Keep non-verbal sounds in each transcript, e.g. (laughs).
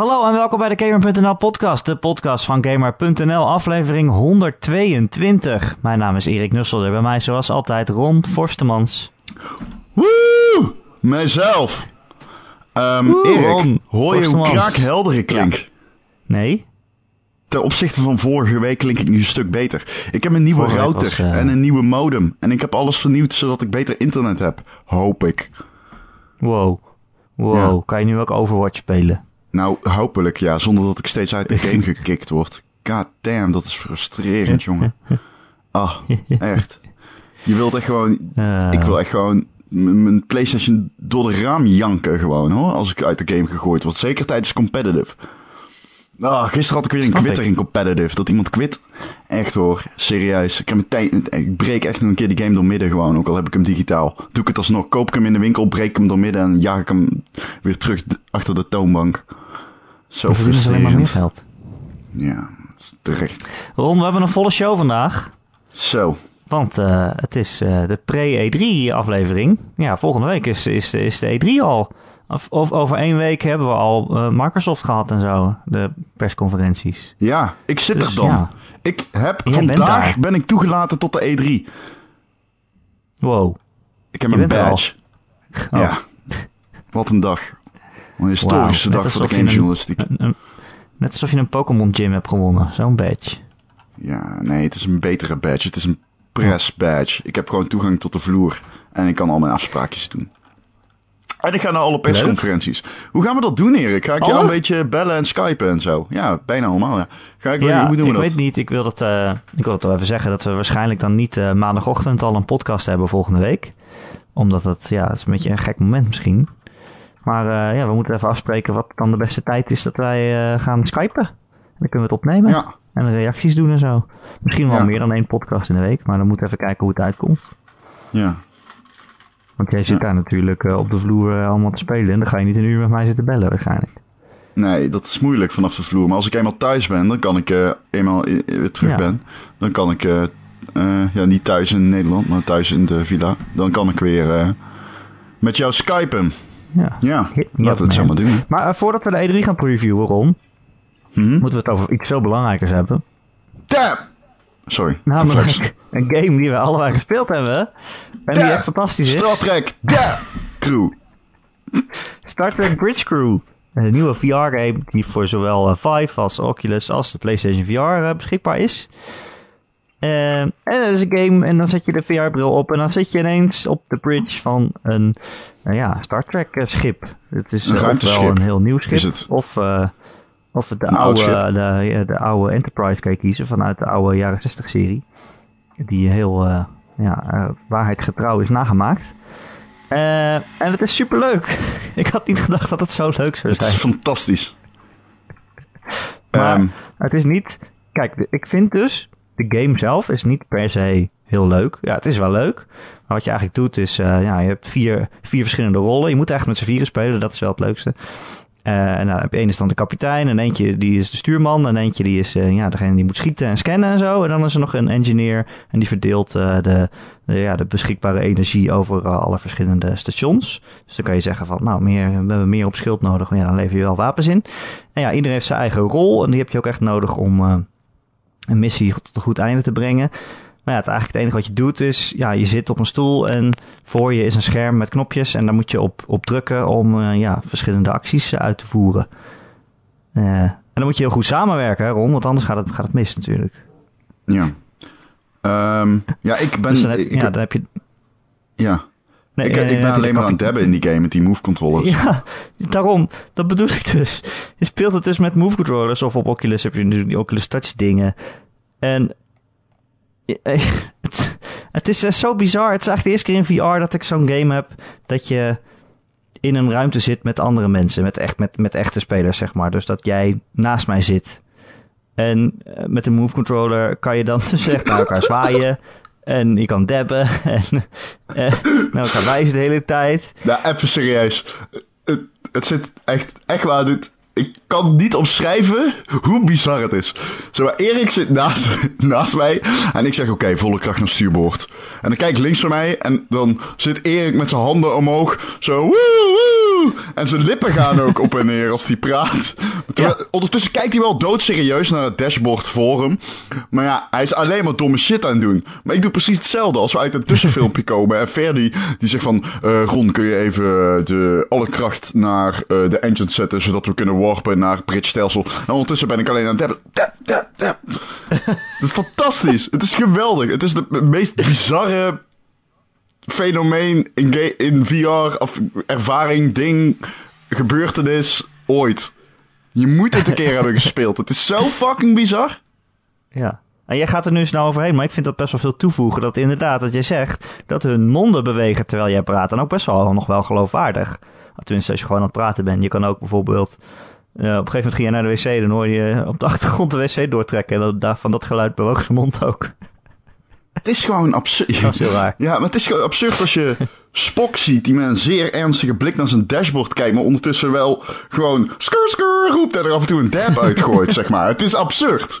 Hallo en welkom bij de Gamer.nl podcast, de podcast van Gamer.nl, aflevering 122. Mijn naam is Erik Nusselder, bij mij zoals altijd Ron Forstemans. Woe! Mijzelf. Um, Woe, Erik, Ron hoor je hoe Forstemans. kraakhelder ik klink? Nee? Ten opzichte van vorige week klink ik nu een stuk beter. Ik heb een nieuwe Vorige router was, eh, en een nieuwe modem. En ik heb alles vernieuwd zodat ik beter internet heb. Hoop ik. Wow. Wow, Ja. kan je nu ook Overwatch spelen? Nou, hopelijk ja, zonder dat ik steeds uit de (laughs) game gekikt word. God damn, dat is frustrerend, jongen. (laughs) Ah, echt. Je wilt echt gewoon... Eh, Ik wil echt gewoon mijn PlayStation door de raam janken gewoon hoor. Als ik uit de game gegooid word. Zeker tijdens competitive. Ah, gisteren had ik weer een Snap quitter ik. in competitive. Dat iemand quit. Echt hoor. Serieus. Ik, heb meteen, ik breek echt nog een keer die game door midden gewoon. Ook al heb ik hem digitaal. Doe ik het alsnog. Koop ik hem in de winkel. Breek ik hem door midden. En jaag ik hem weer terug achter de toonbank. Zo verdienen ze alleen maar meer geld. Ja, dat is terecht. Ron, we hebben een volle show vandaag. Zo. Want eh, het is eh, de pre-E3 aflevering. Ja, volgende week is, is, is de E3 al. Of, of over één week hebben we al eh, Microsoft gehad en zo. De persconferenties. Ja, ik zit Dus er dan. ja. Ik heb Jij vandaag ben ik toegelaten tot de E3. Wow. Ik heb Je een badge. Oh. Ja. Wat een dag. Een historische dag voor de gamejournalistiek. Een- Net alsof je een Pokémon Gym hebt gewonnen. Zo'n badge. Ja, nee, het is een betere badge. Het is een press badge. Ik heb gewoon toegang tot de vloer. En ik kan al mijn afspraakjes doen. En ik ga naar alle persconferenties. Hoe gaan we dat doen, Erik? Ga ik jou een beetje bellen en skypen en zo? Ja, bijna allemaal, ja. Ga ik, Ja, hoe doen we ik dat? weet niet. Ik wil, dat, eh, ik wil het wel even zeggen dat we waarschijnlijk dan niet eh, maandagochtend al een podcast hebben volgende week. Omdat het, ja, is een beetje een gek moment misschien. Maar eh, ja, we moeten even afspreken wat dan de beste tijd is dat wij gaan skypen. En dan kunnen we het opnemen. Ja, En reacties doen en zo. Misschien wel Ja. meer dan één podcast in de week. Maar dan moeten we even kijken hoe het uitkomt. ja. Want jij zit Ja. daar natuurlijk eh, op de vloer eh, allemaal te spelen. En dan ga je niet een uur met mij zitten bellen waarschijnlijk. Nee, dat is moeilijk vanaf de vloer. Maar als ik eenmaal thuis ben, dan kan ik eh, eenmaal weer terug Ja. ben. Dan kan ik, ja, niet thuis in Nederland, maar thuis in de villa. Dan kan ik weer met jou skypen. Ja. Ja, Hit laten we het up, zo man. maar doen. Maar voordat we de E3 gaan previewen, Ron, Hm? moeten we het over iets veel belangrijkers hebben. Damn! Sorry. Namelijk (laughs) een game die we allebei gespeeld hebben. En die echt fantastisch is. Star Trek, damn! Crew. Star Trek Bridge Crew. Een nieuwe VR-game die voor zowel eh, Vive als Oculus als de PlayStation VR eh, beschikbaar is. Eh, en dat is een game en dan zet je de VR-bril op en dan zit je ineens op de bridge van een nou ja, Star Trek-schip. Het is Een eh, ofwel een heel nieuw schip is het. of, eh, of de, Een oude, de, de oude Enterprise kan je kiezen vanuit de oude jaren 60-serie. Die heel eh, ja, eh, waarheidgetrouw is nagemaakt. Eh, en het is superleuk. (laughs) Ik had niet gedacht dat het zo leuk zou Het is zijn. fantastisch. (laughs) Maar Ehm, het is niet... Kijk, ik vind dus... De game zelf is niet per se heel leuk. Ja, het is wel leuk. Maar wat je eigenlijk doet is... eh, ja, je hebt vier, vier verschillende rollen. Je moet echt met z'n vieren spelen. Dat is wel het leukste. Eh, en dan heb je één is dan de kapitein. En eentje die is de stuurman. En eentje die is eh, ja, degene die moet schieten en scannen en zo. En dan is er nog een engineer. En die verdeelt eh, de, de, ja, de beschikbare energie over alle verschillende stations. Dus dan kan je zeggen van, nou, meer, we hebben meer op schild nodig. Maar dan lever je wel wapens in. En ja, iedereen heeft zijn eigen rol. En die heb je ook echt nodig om een missie tot een goed einde te brengen. Maar ja, het, eigenlijk het enige wat je doet is, ja, je zit op een stoel en voor je is een scherm met knopjes. En daar moet je op, op drukken om eh, ja, verschillende acties uit te voeren. Eh, en dan moet je heel goed samenwerken, hè, Ron, want anders gaat het, gaat het mis natuurlijk. ja. Ehm, ja, ik ben... dus dan heb, ik, ja, dan heb je... ja. Nee, ik, eh, ik ben alleen maar aan het dabben in die game met die move controllers. Ja, daarom. Dat bedoel ik dus. Je speelt het dus met move controllers of op Oculus heb je natuurlijk die Oculus Touch dingen. En eh, (laughs) het, het is eh, zo bizar. Het is echt de eerste keer in VR dat ik zo'n game heb dat je in een ruimte zit met andere mensen. Met, echt, met, met echte spelers, zeg maar. Dus dat jij naast mij zit. En eh, met een move controller kan je dan (laughs) dus echt naar elkaar zwaaien. En je kan dabben. (laughs) En eh, naar elkaar wijzen de hele tijd. Nou, even serieus. Het, het zit echt, echt waar, dit... ik kan niet omschrijven hoe bizar het is. Zeg maar, Erik zit naast, (laughs) naast mij en ik zeg oké, volle kracht naar stuurboord. En dan kijk ik links van mij en dan zit Erik met zijn handen omhoog, zo woe, woe. En zijn lippen gaan ook op en neer als hij praat. Terwijl- Ondertussen kijkt hij wel doodserieus naar het dashboard voor hem. Maar ja, hij is alleen maar domme shit aan het doen. Maar ik doe precies hetzelfde als we uit een tussenfilmpje (laughs) komen. En Ferdi die zegt van... eh Ron, kun je even de, alle kracht naar eh, de engine zetten... zodat we kunnen naar het bridgestelsel. En ondertussen ben ik alleen aan het dab. (laughs) Het is fantastisch. Het is geweldig. Het is de meest bizarre fenomeen in, in VR... of ervaring, ding, gebeurtenis ooit. Je moet het een keer hebben gespeeld. Het is zo fucking bizar. Ja. En jij gaat er nu snel overheen, maar ik vind dat best wel veel toevoegen. Dat inderdaad, wat je zegt, dat hun monden bewegen terwijl jij praat. En ook best wel nog wel geloofwaardig. Tenminste, als je gewoon aan het praten bent. Je kan ook bijvoorbeeld... eh, op een gegeven moment ging je naar de wc, dan hoor je op de achtergrond de wc doortrekken. En dat, daar- van dat geluid bewoog zijn mond ook. Het is gewoon absurd. (laughs) Dat is heel raar. Ja, maar het is gewoon absurd als je Spock ziet die met een zeer ernstige blik naar zijn dashboard kijkt, maar ondertussen wel gewoon skur skur roept en er af en toe een dab uitgooit, (laughs) zeg maar. Het is absurd.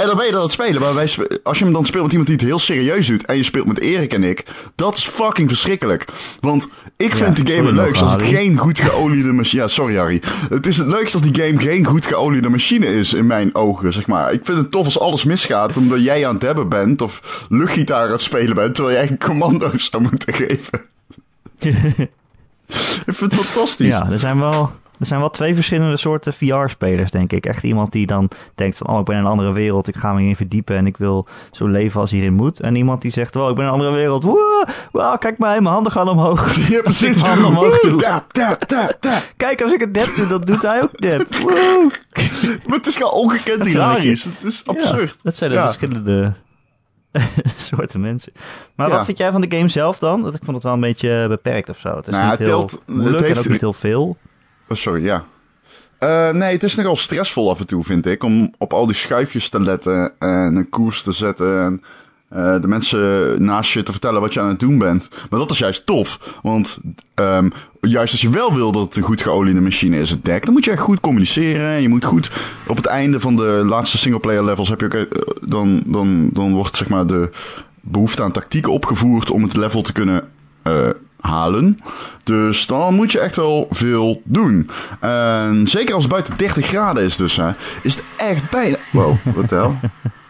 En dan ben je dan aan het spelen. Maar wij, als je hem dan speelt met iemand die het heel serieus doet. En je speelt met Erik en ik. Dat is fucking verschrikkelijk. Want ik vind de game het leukst als het Harry. geen goed geoliede machine... Ja, sorry Harry. Het is het leukst als die game geen goed geoliede machine is in mijn ogen, zeg maar. Ik vind het tof als alles misgaat omdat jij aan het hebben bent. Of luchtgitaar aan het spelen bent. Terwijl jij commando's zou moeten geven. (laughs) ik vind het fantastisch. Ja, er zijn wel, er zijn wel twee verschillende soorten VR-spelers, denk ik. Echt iemand die dan denkt van, oh, ik ben in een andere wereld, ik ga me hierin verdiepen en ik wil zo leven als hierin moet. En iemand die zegt, wow, ik ben in een andere wereld, wow, kijk mij, mijn handen gaan omhoog. (laughs) Ja, precies. Handen omhoog Woe. Kijk, als ik het dep doe, dan doet hij ook dep. (laughs) Maar het is gewoon ongekend Dat hilarisch. Het is absurd. Ja, dat zijn de Ja. verschillende (laughs) soorten mensen. Maar Ja. wat vind jij van de game zelf dan? Want ik vond het wel een beetje beperkt of zo. Het is Nou, niet heel telt- moeilijk het en ook niet heel veel. Oh, sorry, ja. Eh, nee, het is nogal stressvol af en toe, vind ik. Om op al die schuifjes te letten en een koers te zetten. En eh, de mensen naast je te vertellen wat je aan het doen bent. Maar dat is juist tof. Want ehm, juist als je wel wil dat het een goed geoliede machine is, het dek, dan moet je echt goed communiceren. En je moet goed. Op het einde van de laatste singleplayer levels heb je ook. eh, dan, dan, dan wordt zeg maar de behoefte aan tactieken opgevoerd om het level te kunnen halen. Dus dan moet je echt wel veel doen. En zeker als het buiten 30 graden is dus, hè, is het echt bijna... Wow, wat de hel?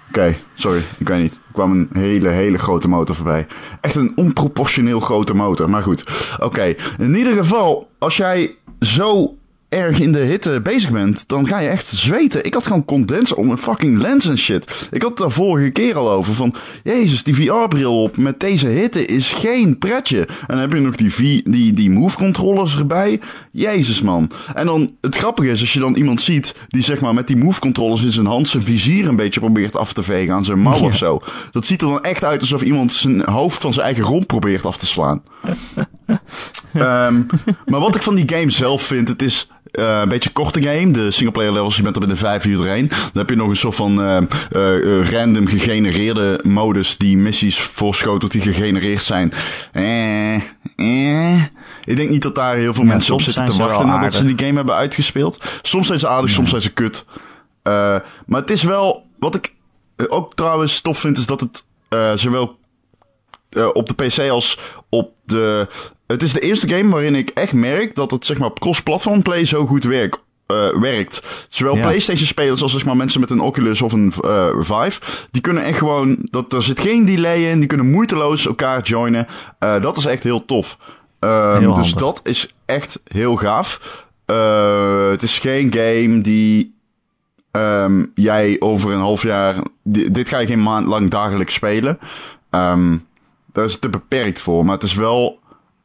Oké, sorry, ik weet niet. Er kwam een hele, hele grote motor voorbij. Echt een onproportioneel grote motor, maar goed. Oké, in ieder geval, als jij zo erg in de hitte bezig bent, dan ga je echt zweten. Ik had gewoon condenser om een fucking lens en shit. Ik had het daar vorige keer al over van, jezus, die VR-bril op met deze hitte is geen pretje. En dan heb je nog die, V- die, die move-controllers erbij. Jezus, man. En dan, het grappige is, als je dan iemand ziet die zeg maar met die move-controllers in zijn hand zijn vizier een beetje probeert af te vegen aan zijn mouw Ja. of zo. Dat ziet er dan echt uit alsof iemand zijn hoofd van zijn eigen romp probeert af te slaan. (laughs) Ehm, maar wat ik van die game zelf vind, het is eh, een beetje korte game. De singleplayer levels, je bent er binnen vijf uur doorheen. Dan heb je nog een soort van eh, eh, random gegenereerde modus die missies voorschotelt die gegenereerd zijn. Eh, eh. Ik denk niet dat daar heel veel Ja, mensen op zitten te wachten nadat ze die game hebben uitgespeeld. Soms zijn ze aardig, soms zijn ze kut. Maar het is wel, wat ik ook trouwens tof vind, is dat het zowel op de PC als op de. Het is de eerste game waarin ik echt merk dat het zeg maar cross-platform play zo goed werkt. eh, werkt. Zowel Ja. PlayStation-spelers als zeg maar, mensen met een Oculus of een eh, Vive. Die kunnen echt gewoon. Dat, er zit geen delay in. Die kunnen moeiteloos elkaar joinen. Eh, dat is echt heel tof. Ehm, Heel dus dat is echt heel gaaf. Het is geen game die ehm, jij over een half jaar. di- dit ga je geen maand lang dagelijks spelen. Ehm daar is het te beperkt voor. Maar het is wel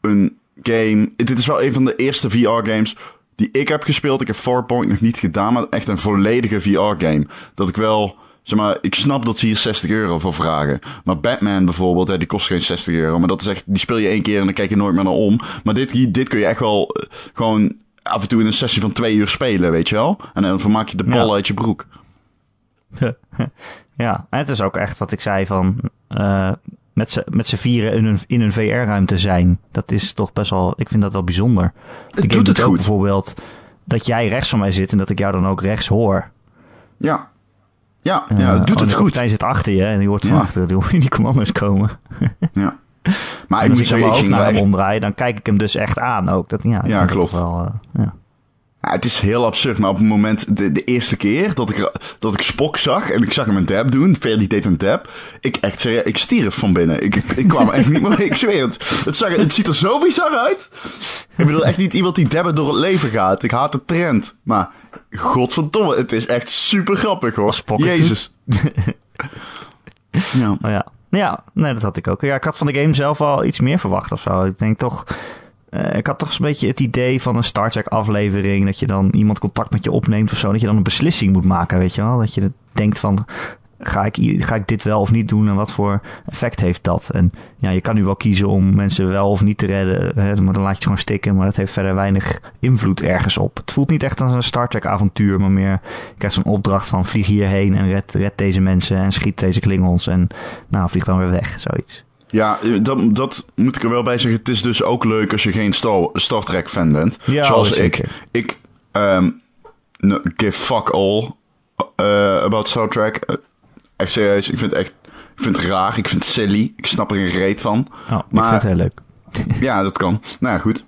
een game. Dit is wel een van de eerste VR-games die ik heb gespeeld. Ik heb Farpoint nog niet gedaan, maar echt een volledige VR-game. Dat ik wel. Zeg maar, ik snap dat ze hier 60 euro voor vragen. Maar Batman bijvoorbeeld, hè, die kost geen 60 euro. Maar dat is echt, die speel je één keer en dan kijk je nooit meer naar om. Maar dit, dit kun je echt wel eh, gewoon af en toe in een sessie van twee uur spelen, weet je wel? En dan vermaak je de bal Ja. uit je broek. (laughs) Ja, en het is ook echt wat ik zei van eh, met z'n vieren in een, in een VR-ruimte zijn. Dat is toch best wel, ik vind dat wel bijzonder. De game doet het ook goed. bijvoorbeeld dat jij rechts van mij zit en dat ik jou dan ook rechts hoor. Ja. Ja, Eh, ja het doet oh, het goed. kapitein zit achter je en die hoort van achter die, die commando's komen. (laughs) Ja. Maar ik als moet ik dan zeggen, ik ging naar hem echt omdraai, dan kijk ik hem dus echt aan ook. Dat, ja, ik Ja, klopt. Wel, eh, ja. Ja, het is heel absurd, maar op het moment, de, de eerste keer dat ik, dat ik Spock zag en ik zag hem een dab doen, Ferdi deed een dab, ik echt serieus, ik stierf van binnen. Ik, ik, kwam echt niet meer, ik zweer het. Het, zag, het ziet er zo bizar uit. Ik bedoel, echt niet iemand die dabben door het leven gaat. Ik haat de trend. Maar, godverdomme, het is echt super grappig hoor. Spock Jezus. ja. Oh ja. Ja, nee, dat had ik ook. Ja, ik had van de game zelf al iets meer verwacht of zo. Ik denk toch... eh, ik had toch een beetje het idee van een Star Trek aflevering... dat je dan iemand contact met je opneemt of zo... dat je dan een beslissing moet maken, weet je wel? Dat je denkt van... Ga ik, ga ik dit wel of niet doen en wat voor effect heeft dat? En ja, je kan nu wel kiezen om mensen wel of niet te redden, hè, maar dan laat je het gewoon stikken. Maar dat heeft verder weinig invloed ergens op. Het voelt niet echt als een Star Trek avontuur, maar meer... Je krijgt zo'n opdracht van vlieg hierheen en red, red deze mensen en schiet deze klingels. En nou, vlieg dan weer weg, zoiets. Ja, dat, dat moet ik er wel bij zeggen. Het is dus ook leuk als je geen Star, Star Trek fan bent. Ja, Zoals ik. zeker. Ik ehm no, give fuck all eh, about Star Trek. Eh, echt serieus, ik vind het echt ik vind het raar. Ik vind het silly. Ik snap er een reet van. Oh, ik Maar- vind het heel leuk. (laughs) Ja, dat kan. Nou ja, goed.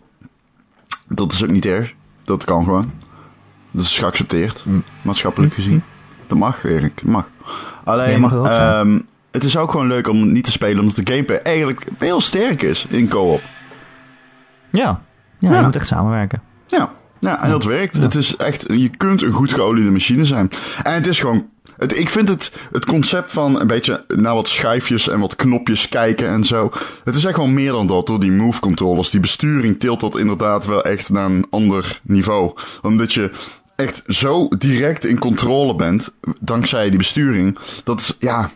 Dat is ook niet erg. Dat kan gewoon. Dat is geaccepteerd. Mm. Maatschappelijk gezien. Dat mag, Erik. Dat mag. Alleen, Ja, mag ehm, het is ook gewoon leuk om niet te spelen, omdat de gameplay eigenlijk heel sterk is in co-op. Ja. ja, Ja. je moet echt samenwerken. Ja, ja en dat werkt. Het is echt, je kunt een goed geoliede machine zijn. En het is gewoon, het, ik vind het, het concept van een beetje naar wat schuifjes en wat knopjes kijken en zo. Het is echt gewoon meer dan dat door die move controllers. Die besturing tilt dat inderdaad wel echt naar een ander niveau. Omdat je echt zo direct in controle bent, dankzij die besturing. Dat is, ja,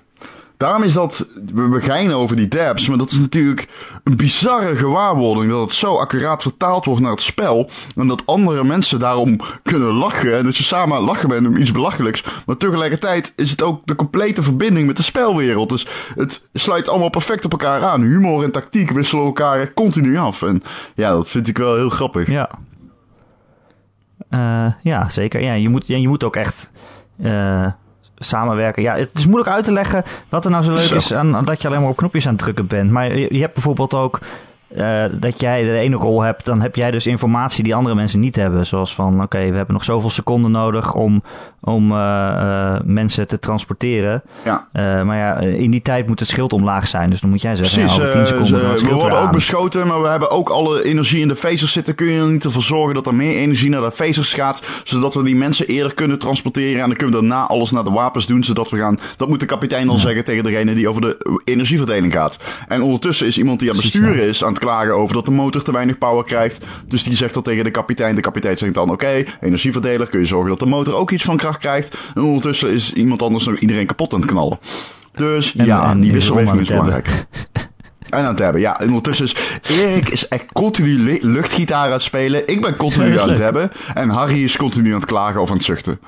Daarom is dat, we we geinen over die dabs, maar dat is natuurlijk een bizarre gewaarwording dat het zo accuraat vertaald wordt naar het spel. En dat andere mensen daarom kunnen lachen en dat je samen lachen bent om iets belachelijks. Maar tegelijkertijd is het ook de complete verbinding met de spelwereld. Dus het sluit allemaal perfect op elkaar aan. Humor en tactiek wisselen elkaar continu af. En ja, dat vind ik wel heel grappig. Ja. Eh, ja, zeker. Ja, je, moet, je moet ook echt eh, samenwerken. Ja, het is moeilijk uit te leggen wat er nou zo leuk Zo. is aan, aan dat je alleen maar op knopjes aan het drukken bent. Maar je, je hebt bijvoorbeeld ook eh, dat jij de ene rol hebt, dan heb jij dus informatie die andere mensen niet hebben. Zoals van, oké, we hebben nog zoveel seconden nodig om, om eh, eh, mensen te transporteren. Ja. Maar ja, in die tijd moet het schild omlaag zijn. Dus dan moet jij zeggen, Precies, ja, over 10 eh, seconden we worden ook aan. beschoten, maar we hebben ook alle energie in de phasers zitten. Kun je er niet ervoor zorgen dat er meer energie naar de phasers gaat, zodat we die mensen eerder kunnen transporteren en dan kunnen we daarna alles naar de wapens doen, zodat we gaan... Dat moet de kapitein dan zeggen tegen degene die over de energieverdeling gaat. En ondertussen is iemand die aan het besturen is aan het klagen over dat de motor te weinig power krijgt. Dus die zegt dat tegen de kapitein. De kapitein zegt dan, oké, energieverdeler, kun je zorgen dat de motor ook iets van kracht krijgt. En ondertussen is iemand anders nog iedereen kapot aan het knallen. Dus En- ja, en die is wisselwerking is belangrijk. En aan het hebben, ja. En ondertussen is Erik is echt continu luchtgitaar aan het spelen. Ik ben continu aan het hebben. En Harry is continu aan het klagen of aan het zuchten.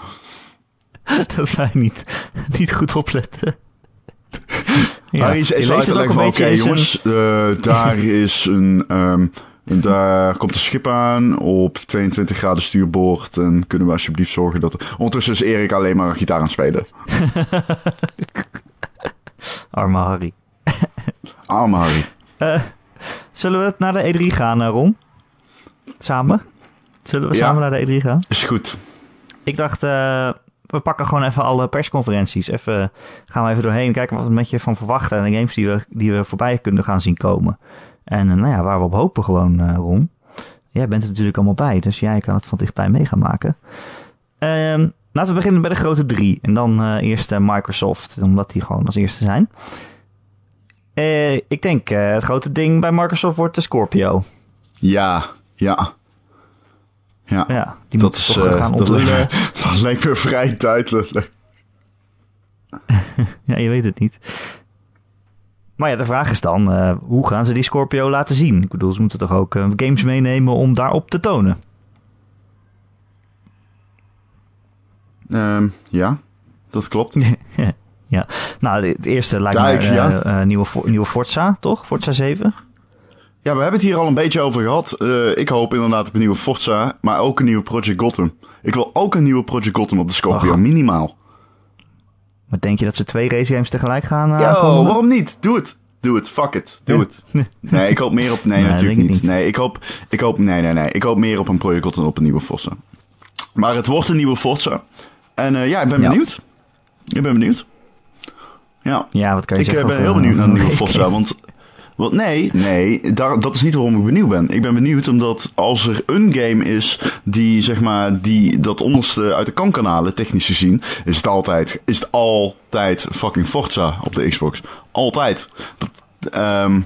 (laughs) dat wij niet, niet goed opletten. (laughs) Ja. Harry is, is van, oké jongens, eh, daar (laughs) is een... ehm, en daar komt een schip aan op 22 graden stuurboord. En kunnen we alsjeblieft zorgen dat... Ondertussen is Erik alleen maar gitaar aan het spelen. (laughs) Arme Harry. (laughs) Arme Harry. Eh, zullen we naar de E3 gaan, eh, Ron? Samen? Zullen we Ja. samen naar de E3 gaan? Is goed. Ik dacht, we pakken gewoon even alle persconferenties. Even, gaan we even doorheen, kijken wat we met je van verwachten. En de games die we, die we voorbij kunnen gaan zien komen. En eh, nou ja, waar we op hopen gewoon, eh, Ron. Jij bent er natuurlijk allemaal bij, dus jij kan het van dichtbij mee maken. Ehm, laten we beginnen bij de grote drie. En dan eh, eerst Microsoft, omdat die gewoon als eerste zijn. Ik denk, het grote ding bij Microsoft wordt de Scorpio. Ja, ja. Ja, Ja, die dat is... toch eh, gaan dat, onthullen. lijkt, (laughs) dat lijkt me vrij duidelijk. (laughs) Ja, je weet het niet. Maar ja, de vraag is dan, eh, hoe gaan ze die Scorpio laten zien? Ik bedoel, ze moeten toch ook eh, games meenemen om daarop te tonen? Ehm, ja, dat klopt. (laughs) ja, nou, het eerste lijkt me ja. nieuwe, nieuwe Forza, toch? Forza 7? Ja, we hebben het hier al een beetje over gehad. Uh, ik hoop inderdaad op een nieuwe Forza, maar ook een nieuwe Project Gotham. Ik wil ook een nieuwe Project Gotham op de Scorpio, minimaal. Maar denk je dat ze twee race games tegelijk gaan? Uh, Yo, waarom niet? Doe het. Doe het, fuck it. Doe het. Nee, ik hoop meer op... Nee, (laughs) nee natuurlijk niet. Nee, ik hoop... Ik hoop... Nee, nee, nee. Ik hoop meer op een Project Gotham op een nieuwe Forza. Maar het wordt een nieuwe Forza. En uh, ja, ik ben benieuwd. Ik ben benieuwd. Ja. Ja, wat kan je ik zeggen? Ik ben heel benieuwd naar een (laughs) nieuwe Forza, want want nee, nee, daar, dat is niet waarom ik benieuwd ben. Ik ben benieuwd omdat als er een game is die, zeg maar, die dat onderste uit de kankanalen technisch gezien, is het altijd, is het altijd fucking Forza op de Xbox. Altijd. Dat, um,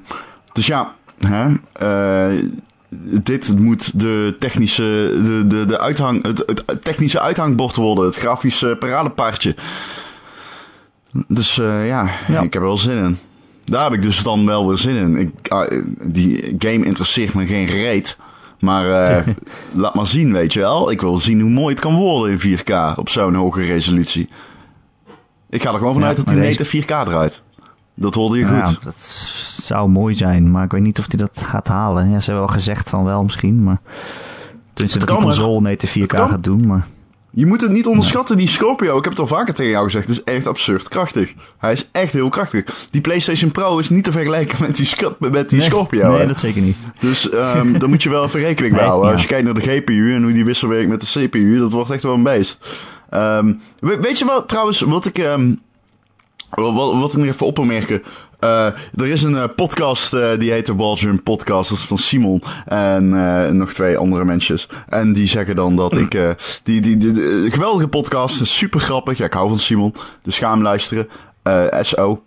dus ja, hè, uh, dit moet de technische, de, de, de uithang, het, het technische uithangbord worden. Het grafische paradepaardje. Dus uh, ja, ja, ik heb er wel zin in. Daar heb ik dus dan wel weer zin in. Ik, uh, die game interesseert me geen reet. Maar uh, (laughs) laat maar zien, weet je wel. Ik wil zien hoe mooi het kan worden in 4K op zo'n hoge resolutie. Ik ga er gewoon vanuit ja, dat die deze... 4K eruit. Dat hoorde je goed. Dat zou mooi zijn, maar ik weet niet of hij dat gaat halen. Ja, ze hebben wel gezegd van wel misschien, maar... Dat die console native 4K gaat doen, maar... Je moet het niet onderschatten, die Scorpio. Ik heb het al vaker tegen jou gezegd. Het is echt absurd krachtig. Hij is echt heel krachtig. Die PlayStation Pro is niet te vergelijken met die, met die Scorpio. Nee, dat zeker niet. Dus (laughs) um, daar moet je wel even rekening mee houden. Als je kijkt naar de GPU en hoe die wissel werkt met de CPU, dat wordt echt wel een beest. Um, weet je wel, trouwens, wat ik... Um, wat, wat ik nog even opmerken. Uh, er is een uh, podcast uh, die heet de Waljump Podcast. Dat is van Simon en nog twee andere mensen. En die zeggen dan dat ik. die, die, die, die, geweldige podcast. Super grappig. Ja, ik hou van Simon. Dus ga hem luisteren. SO.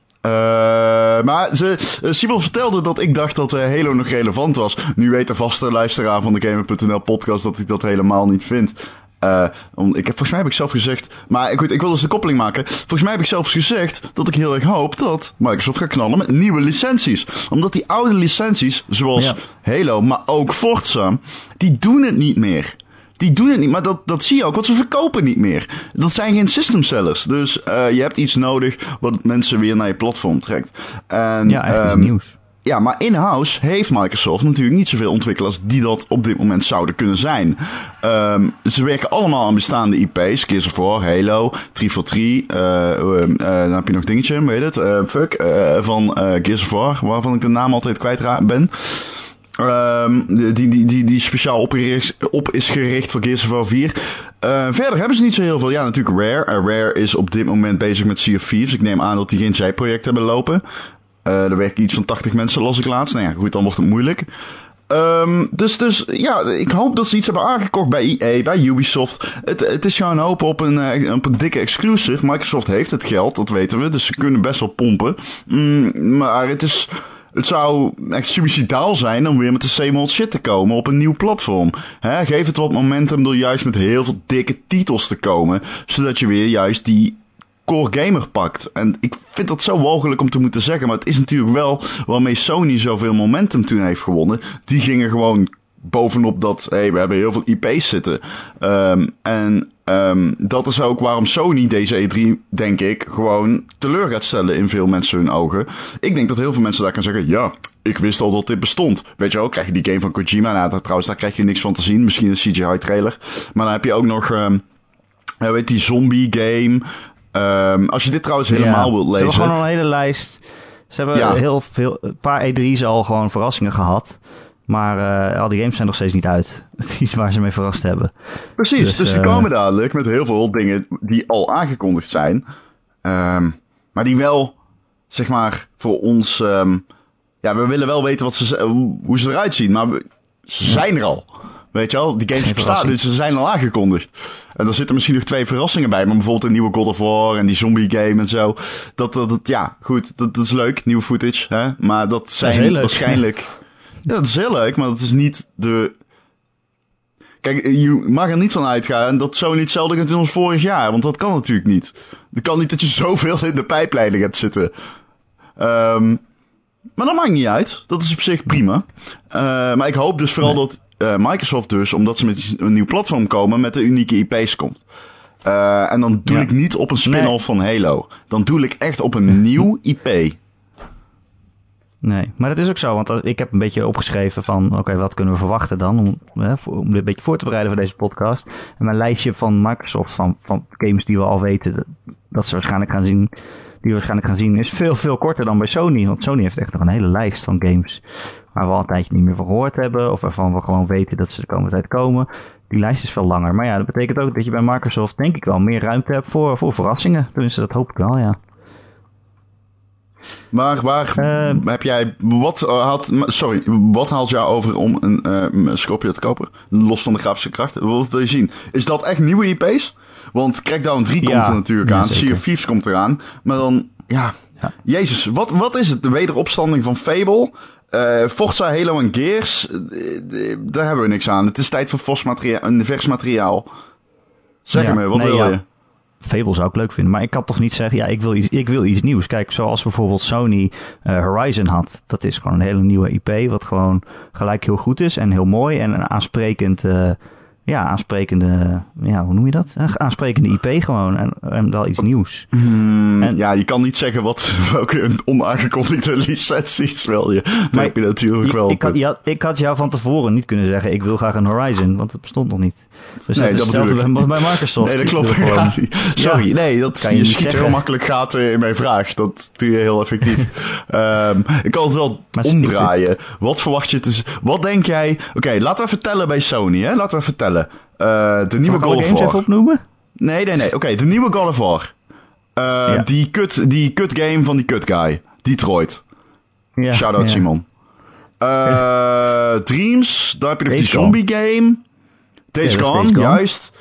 maar ze, Simon vertelde dat ik dacht dat Halo nog relevant was. Nu weet de vaste luisteraar van de Gamer.nl podcast dat ik dat helemaal niet vind. Uh, om, ik heb, volgens mij heb ik zelf gezegd. Maar goed, ik wil dus de koppeling maken. Volgens mij heb ik zelfs gezegd dat ik heel erg hoop dat Microsoft gaat knallen met nieuwe licenties. Omdat die oude licenties, zoals Halo, maar ook Forza, die doen het niet meer. Die doen het niet, maar dat, dat zie je ook, want ze verkopen niet meer. Dat zijn geen system sellers. Dus uh, je hebt iets nodig wat mensen weer naar je platform trekt. En, ja, echt um, nieuws. Ja, maar in-house heeft Microsoft natuurlijk niet zoveel ontwikkelaars die dat op dit moment zouden kunnen zijn. Um, ze werken allemaal aan bestaande IP's. Gears of War, Halo, 343. Uh, uh, uh, dan heb je nog dingetje, weet het? Uh, fuck, van Gears of War, waarvan ik de naam altijd kwijt ben. Um, die, die, die, die speciaal op, op is gericht voor Gears of War 4. Uh, verder hebben ze niet zo heel veel. Ja, natuurlijk Rare. Rare is op dit moment bezig met Sea of. Ik neem aan dat die geen zijproject hebben lopen. Uh, er werken iets van 80 mensen, los ik laatst. Nou ja, goed, dan wordt het moeilijk. Um, dus, dus ja, ik hoop dat ze iets hebben aangekocht bij EA, bij Ubisoft. Het, het is gewoon hopen op een, uh, op een dikke exclusive. Microsoft heeft het geld, dat weten we. Dus ze kunnen best wel pompen. Mm, maar het is... Het zou echt suicidaal zijn om weer met de same old shit te komen op een nieuw platform. Geef het wat momentum door juist met heel veel dikke titels te komen. Zodat je weer juist die core gamer pakt. En ik vind dat zo mogelijk om te moeten zeggen. Maar het is natuurlijk wel waarmee Sony zoveel momentum toen heeft gewonnen. Die gingen gewoon bovenop dat, hey, we hebben heel veel IP's zitten. Um, en um, dat is ook waarom Sony deze E3, denk ik, gewoon teleur gaat stellen in veel mensen hun ogen. Ik denk dat heel veel mensen daar kan zeggen, ja, ik wist al dat dit bestond. Weet je wel, krijg je die game van Kojima. Nou, trouwens, daar krijg je niks van te zien. Misschien een CGI-trailer. Maar dan heb je ook nog... Um, weet die zombie game. Um, als je dit trouwens helemaal ja. wilt lezen. Ze hebben gewoon een hele lijst. Ze hebben ja. heel veel, een paar E3's al gewoon verrassingen gehad. Maar uh, al die games zijn nog steeds niet uit. (laughs) Iets waar ze mee verrast hebben. Precies, dus, dus die uh, komen dadelijk met heel veel dingen die al aangekondigd zijn. Um, maar die wel, zeg maar, voor ons... Um, ja, we willen wel weten wat ze, hoe ze eruit zien. Maar we, ze zijn er al. Weet je wel, die games bestaan, dus ze zijn al aangekondigd. En er zitten misschien nog twee verrassingen bij. Maar bijvoorbeeld een nieuwe God of War en die zombie game en zo. Dat, dat, dat ja, goed, dat, dat is leuk, nieuwe footage. Hè? Maar dat zijn dat waarschijnlijk... (laughs) Ja, dat is heel leuk, maar dat is niet de... Kijk, je mag er niet van uitgaan dat zo niet hetzelfde gaat doen als vorig jaar. Want dat kan natuurlijk niet. Het kan niet dat je zoveel in de pijpleiding hebt zitten. Um, maar dat maakt niet uit. Dat is op zich prima. Uh, maar ik hoop dus vooral nee. dat uh, Microsoft dus, omdat ze met een nieuw platform komen, met de unieke IP's komt. Uh, en dan doe ja. ik niet op een spin-off nee. van Halo. Dan doe ik echt op een nieuw (laughs) IP. Nee, maar dat is ook zo, want als- ik heb een beetje opgeschreven van, oké, wat kunnen we verwachten dan, om, hè, om dit een beetje voor te bereiden voor deze podcast. En mijn lijstje van Microsoft, van, van games die we al weten dat, dat ze waarschijnlijk gaan zien, die we waarschijnlijk gaan zien, is veel, veel korter dan bij Sony. Want Sony heeft echt nog een hele lijst van games waar we al een tijdje niet meer van gehoord hebben, of waarvan we gewoon weten dat ze de komende tijd komen. Die lijst is veel langer. Maar ja, dat betekent ook dat je bij Microsoft denk ik wel meer ruimte hebt voor, voor verrassingen. Tenminste, dat hoop ik wel, ja. Maar waar Eh, heb jij, wat had, sorry, wat haalt jou over om een Scorpio te kopen? Los van de grafische krachten. Wat wil je zien? Is dat echt nieuwe IP's? Want Crackdown 3 Ja, komt er natuurlijk aan. Sea of Thieves komt eraan. Maar dan, ja, jezus, wat, wat is het? De wederopstanding van Fable? Eh, Forza, Halo en Gears? Eh, eh, daar hebben we niks aan. Het is tijd voor vers materiaal, een vers materiaal. Zeg Ja, me, wat nee, wil ja. je? Fable zou ik leuk vinden. Maar ik kan toch niet zeggen, ja, ik wil iets, ik wil iets nieuws. Kijk, zoals bijvoorbeeld Sony Horizon had. Dat is gewoon een hele nieuwe IP. Wat gewoon gelijk heel goed is en heel mooi. En een aansprekend, ja, aansprekende, ja, hoe noem je dat? Een aansprekende IP gewoon. En, en wel iets nieuws. Hmm, En- ja, je kan niet zeggen wat, (laughs) welke onaangekondigde licenties wil je. Maar heb je natuurlijk wel. ik, had, had- ik had jou van tevoren niet kunnen zeggen, ik wil graag een Horizon. Want het bestond nog niet. Dus Nee, dat dat bij bij Microsoft. Nee, dat klopt. Ja, Sorry, Ja. nee, dat, Kan je schiet zeggen. heel makkelijk gaten in mijn vraag. Dat doe je heel effectief. (laughs) Ehm, ik kan het wel Maar omdraaien. Wat verwacht je te Wat denk jij... Oké, laten we vertellen bij Sony, hè. Laten we vertellen. Eh, de nieuwe of games even War. opnoemen? Nee, nee, nee. Oké, de nieuwe God of War. Eh, Ja. die, kut, die kut game van die kut guy. Detroit. Ja, Shout-out ja. Simon. Eh, Dreams, daar heb je nog Days die zombie game. Days Gone, Days juist.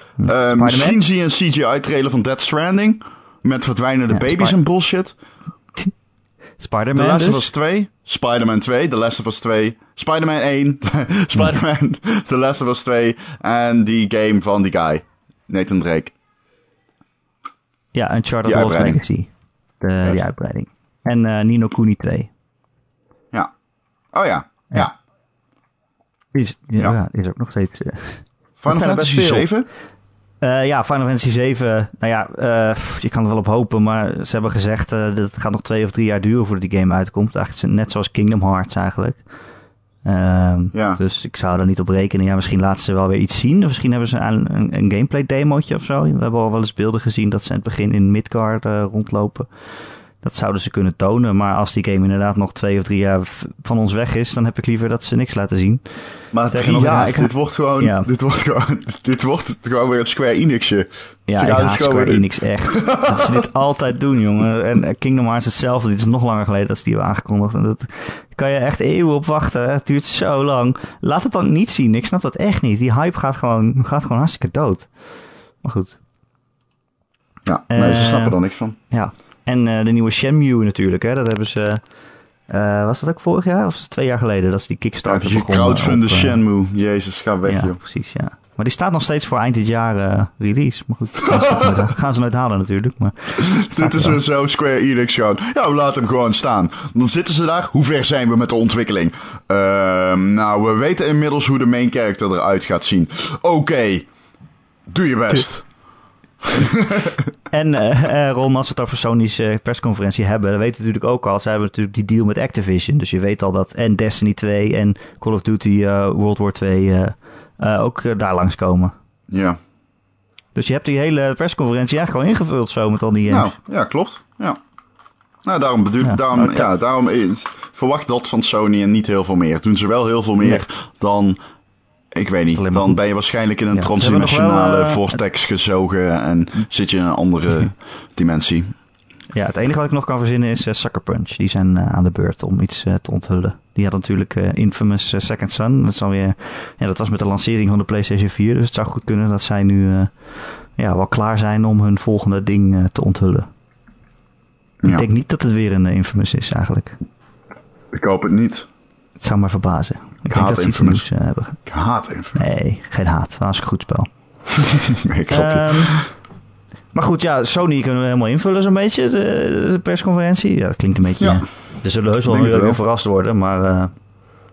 Misschien zie je een CGI-trailer van Dead Stranding. Met verdwijnende baby's en bullshit. The Spider-Man Last dus. of Us 2. Spider-Man 2. The Last of Us 2. Spider-Man 1. (laughs) Spider-Man. The Last of Us 2. En die game van die guy. Nathan Drake. Ja, Uncharted Lost uitbreiding. Legacy. De, die uitbreiding. En eh, Nino Kuni 2. Ja. Oh ja. Ja. Ja. Is, ja, Ja. is ook nog steeds... eh, Final (laughs) Fantasy veel. 7. Eh, ja, Final Fantasy 7. Nou ja, eh, je kan er wel op hopen, maar ze hebben gezegd eh, dat het gaat nog twee of drie jaar duren voordat die game uitkomt. Eigenlijk net zoals Kingdom Hearts eigenlijk. Ehm, Ja. Dus ik zou er niet op rekenen. Ja, misschien laten ze wel weer iets zien. Of misschien hebben ze een, een, een gameplay demootje of zo. We hebben al wel eens beelden gezien dat ze in het begin in Midgard rondlopen. Dat zouden ze kunnen tonen. Maar als die game inderdaad nog twee of drie jaar van ons weg is, dan heb ik liever dat ze niks laten zien. Maar drie jaar, graag- dit wordt gewoon, Ja. dit wordt gewoon, dit wordt gewoon weer het Square Enixje. Ja, ik haat Square Enix echt. dat ze dit altijd doen, jongen. En eh, Kingdom Hearts hetzelfde. Dit is nog langer geleden dat ze die hebben aangekondigd. En dat kan je echt eeuwen op wachten. Het duurt zo lang. Laat het dan niet zien. Ik snap dat echt niet. Die hype gaat gewoon, gaat gewoon hartstikke dood. Maar goed. Ja, nee, ze Eh, snappen er niks van. Ja. En eh, de nieuwe Shenmue natuurlijk. Hè. Dat hebben ze... eh, was dat ook vorig jaar? Of het twee jaar geleden dat ze die Ja, Kickstarter het begonnen? crowdfunden op, eh, Shenmue. Jezus, ga weg, Ja, joh. precies, ja. Maar die staat nog steeds voor eind dit jaar release. Maar goed, gaan ze, nooit, (laughs) gaan ze nooit halen natuurlijk. Maar Dit is weer zo Square Enix gewoon. Ja, we laten hem gewoon staan. Dan zitten ze daar. Hoe ver zijn we met de ontwikkeling? Ehm, nou, we weten inmiddels hoe de main character eruit gaat zien. Oké, doe je best. (laughs) En eh, Ron, als we het over Sony's eh, persconferentie hebben, dan weten we natuurlijk ook al, ze hebben natuurlijk die deal met Activision. Dus je weet al dat en Destiny 2 en Call of Duty World War 2 eh, eh, ook daar langskomen. Ja. Dus je hebt die hele persconferentie eigenlijk gewoon ingevuld zo met al die Nou, ja, klopt. Ja. Nou, daarom, bedoel, Ja, daarom, ja, daarom eh, verwacht dat van Sony en niet heel veel meer. Doen ze wel heel veel meer dan, ik weet niet, dan ben je waarschijnlijk in een Ja, wel, transdimensionale eh, vortex gezogen en zit je in een andere (laughs) dimensie. Ja, het enige wat ik nog kan verzinnen is eh, Sucker Punch. Die zijn eh, aan de beurt om iets te onthullen. Die had natuurlijk Infamous Second Son. Dat, is alweer, ja, dat was met de lancering van de PlayStation 4. Dus het zou goed kunnen dat zij nu ja, wel klaar zijn om hun volgende ding te onthullen. Ja. Ik denk niet dat het weer een Infamous is eigenlijk. Ik hoop het niet. Het zou maar verbazen. Ik, denk haat dat ze iets nieuws eh, hebben. Ik haat Infamous. Nee, geen haat. Was een goed spel. (laughs) Nee, ik grapje. Ehm, maar goed, ja, Sony kunnen we helemaal invullen zo'n beetje, de, de persconferentie. Ja, dat klinkt een beetje... Ja. Ja. Er zullen heus wel weer verrast worden, maar eh,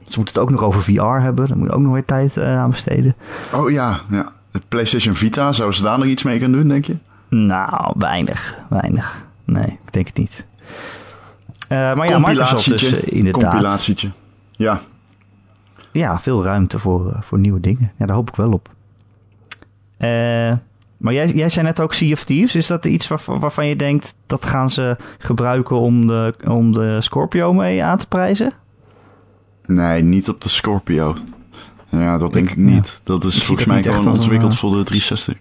ze moeten het ook nog over VR hebben. Daar moet je ook nog weer tijd eh, aan besteden. Oh ja, ja. De PlayStation Vita, zouden ze daar nog iets mee kunnen doen, denk je? Nou, weinig, weinig. Nee, ik denk het niet. Eh, maar ja, Microsoft dus eh, inderdaad. Compilatietje. Ja, Ja, veel ruimte voor, eh, voor nieuwe dingen. Ja, daar hoop ik wel op. Eh, maar jij, jij zei net ook Sea of Thieves. Is dat iets waarvan, waarvan je denkt... dat gaan ze gebruiken om de, om de Scorpio mee aan te prijzen? nee, niet op de Scorpio. Ja, dat denk ik niet. Dat is volgens mij gewoon een, ontwikkeld eh, voor de 360.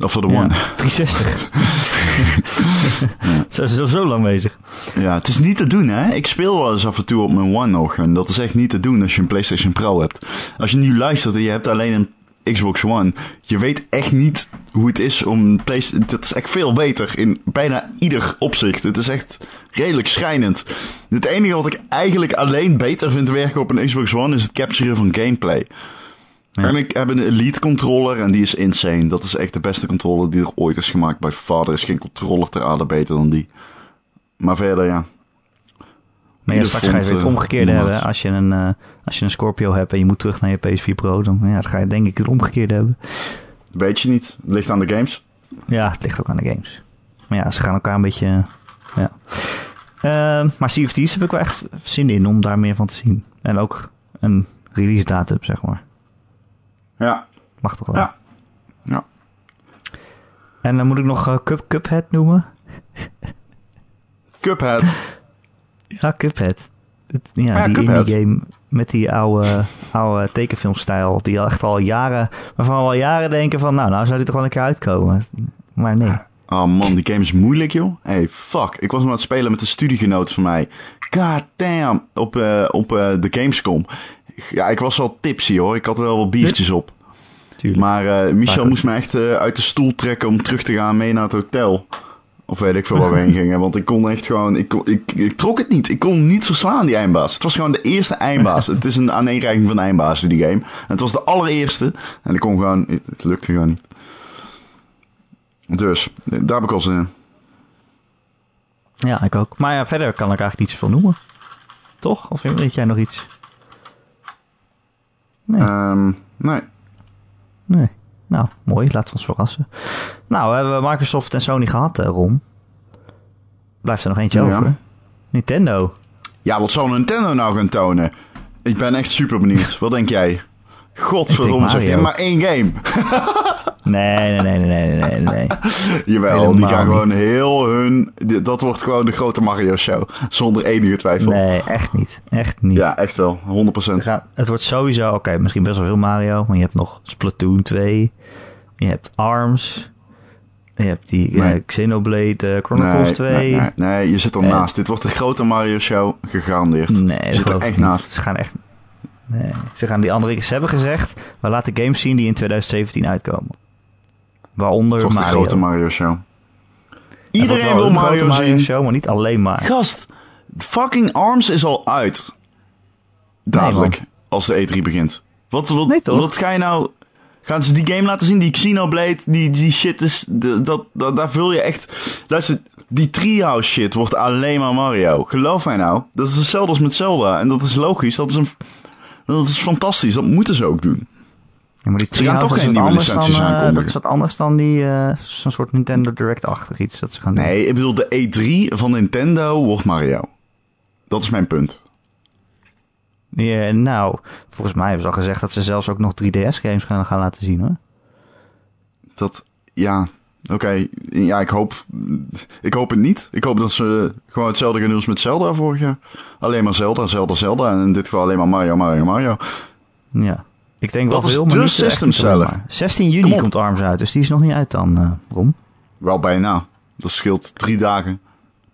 Of voor de Ja, One. 360. (laughs) (laughs) Zo is zo, zo lang bezig. Ja, het is niet te doen, hè? Ik speel wel eens af en toe op mijn One nog. En dat is echt niet te doen als je een PlayStation Pro hebt. Als je nu luistert en je hebt alleen een Xbox One. Je weet echt niet hoe het is om PlayStation... Dat is echt veel beter in bijna ieder opzicht. Het is echt redelijk schijnend. Het enige wat ik eigenlijk alleen beter vind werken op een Xbox One... is het capturen van gameplay. Ja. En ik heb een Elite controller en die is insane. Dat is echt de beste controller die er ooit is gemaakt. Bij vader is geen controller ter aarde beter dan die. Maar verder, ja. Maar ja, straks ga je weer het eh, omgekeerde hebben. Als je, een, eh, als je een Scorpio hebt en je moet terug naar je PS4 Pro... dan, ja, dan ga je denk ik het omgekeerde hebben. Weet je niet. Het ligt aan de games. Ja, het ligt ook aan de games. Maar ja, ze gaan elkaar een beetje... Ja. Ehm, maar Thieves heb ik wel echt zin in om daar meer van te zien. En ook een release datum, zeg maar. Ja. Mag toch wel. Ja. Ja. En dan moet ik nog eh, Cup, Cuphead noemen. (laughs) Cuphead. Ja, Cuphead. Het, ja, Ja, die Cuphead. indie game met die oude, (laughs) oude tekenfilmstijl. Die al echt al jaren, waarvan we al jaren denken van, nou, nou zou die toch wel een keer uitkomen. Maar nee. Oh man, die game is moeilijk, joh. Hey, fuck. Ik was nog aan het spelen met een studiegenoot van mij. God damn. Op, eh, op eh, de Gamescom. Ja, ik was wel tipsy, hoor. Ik had er wel wat biertjes op. Tuurlijk. Maar eh, Michel moest me echt eh, uit de stoel trekken om terug te gaan mee naar het hotel. Of weet ik veel waar we heen (laughs) gingen. Want ik kon echt gewoon... Ik, kon- ik, ik trok het niet. Ik kon niet verslaan, die eindbaas. Het was gewoon de eerste eindbaas. (laughs) het is een aaneenreiking van eindbaas, die game. En het was de allereerste. En ik kon gewoon... Het, lukte gewoon niet. Dus, daar heb ik al zin in. Ja, ik ook. Maar ja, verder kan ik eigenlijk niet zoveel noemen. Toch? Of weet jij nog iets? Nee. Ehm, nee. Nee. Nou, mooi. Laten we ons verrassen. Nou, we hebben Microsoft en Sony gehad, eh, Ron. Blijft er nog eentje Ja. over. Nintendo. Ja, wat zal Nintendo nou gaan tonen? Ik ben echt super benieuwd. (laughs) Wat denk jij? Godverdomme, zeg maar één game. (laughs) Nee, nee, nee, nee, nee, nee, nee. Jawel, Helemaal die gaan niet. gewoon heel hun... Dat wordt gewoon de grote Mario Show. Zonder enige twijfel. Nee, echt niet. Echt niet. Ja, echt wel. 100%. Het, gaat- het wordt sowieso, oké, misschien best wel veel Mario, maar je hebt nog Splatoon 2. Je hebt ARMS. Je hebt die eh. Xenoblade eh, Chronicles Nee, 2. nee, nee, nee, je zit Eh. ernaast. Dit wordt de grote Mario Show, gegarandeerd. Nee, je zit er echt naast. Ze gaan echt... Nee, ze gaan die andere... Ze hebben gezegd, we laten games zien die in 2017 uitkomen. Waaronder Het wordt de Mario. grote Mario Show. Iedereen wil Mario zien. show, maar niet alleen maar. Gast, fucking ARMS is al uit. Dadelijk, als de E3 begint. Wat, wat, Nee, toch? wat ga je nou... Gaan ze die game laten zien? Die Xenoblade, die, die shit is... de- dat, dat, daar vul je echt... Luister, die Treehouse shit wordt alleen maar Mario. Geloof mij nou. Dat is hetzelfde als met Zelda. En dat is logisch. Dat is, een, dat is fantastisch. Dat moeten ze ook doen. Ja, maar die Ze gaan toch geen nieuwe licenties dan, eh, aankondigen. Dat is wat anders dan die... eh, zo'n soort Nintendo Direct-achtig iets dat ze gaan doen. Nee, ik bedoel, de E3 van Nintendo wordt Mario. Dat is mijn punt. Ja, nou, volgens mij hebben ze al gezegd dat ze zelfs ook nog 3DS-games gaan, gaan laten zien, hoor. Dat, ja, oké. Ja, ik hoop, ik hoop het niet. Ik hoop dat ze gewoon hetzelfde gaan doen als met Zelda vorig jaar. Alleen maar Zelda, Zelda, Zelda. En in dit geval alleen maar Mario, Mario, Mario. Ja. Ik denk Dat wel veel, maar de system seller. maar. 16 juni Kom komt ARMS uit, dus die is nog niet uit dan, Ron. Wel bijna. Dat scheelt drie dagen.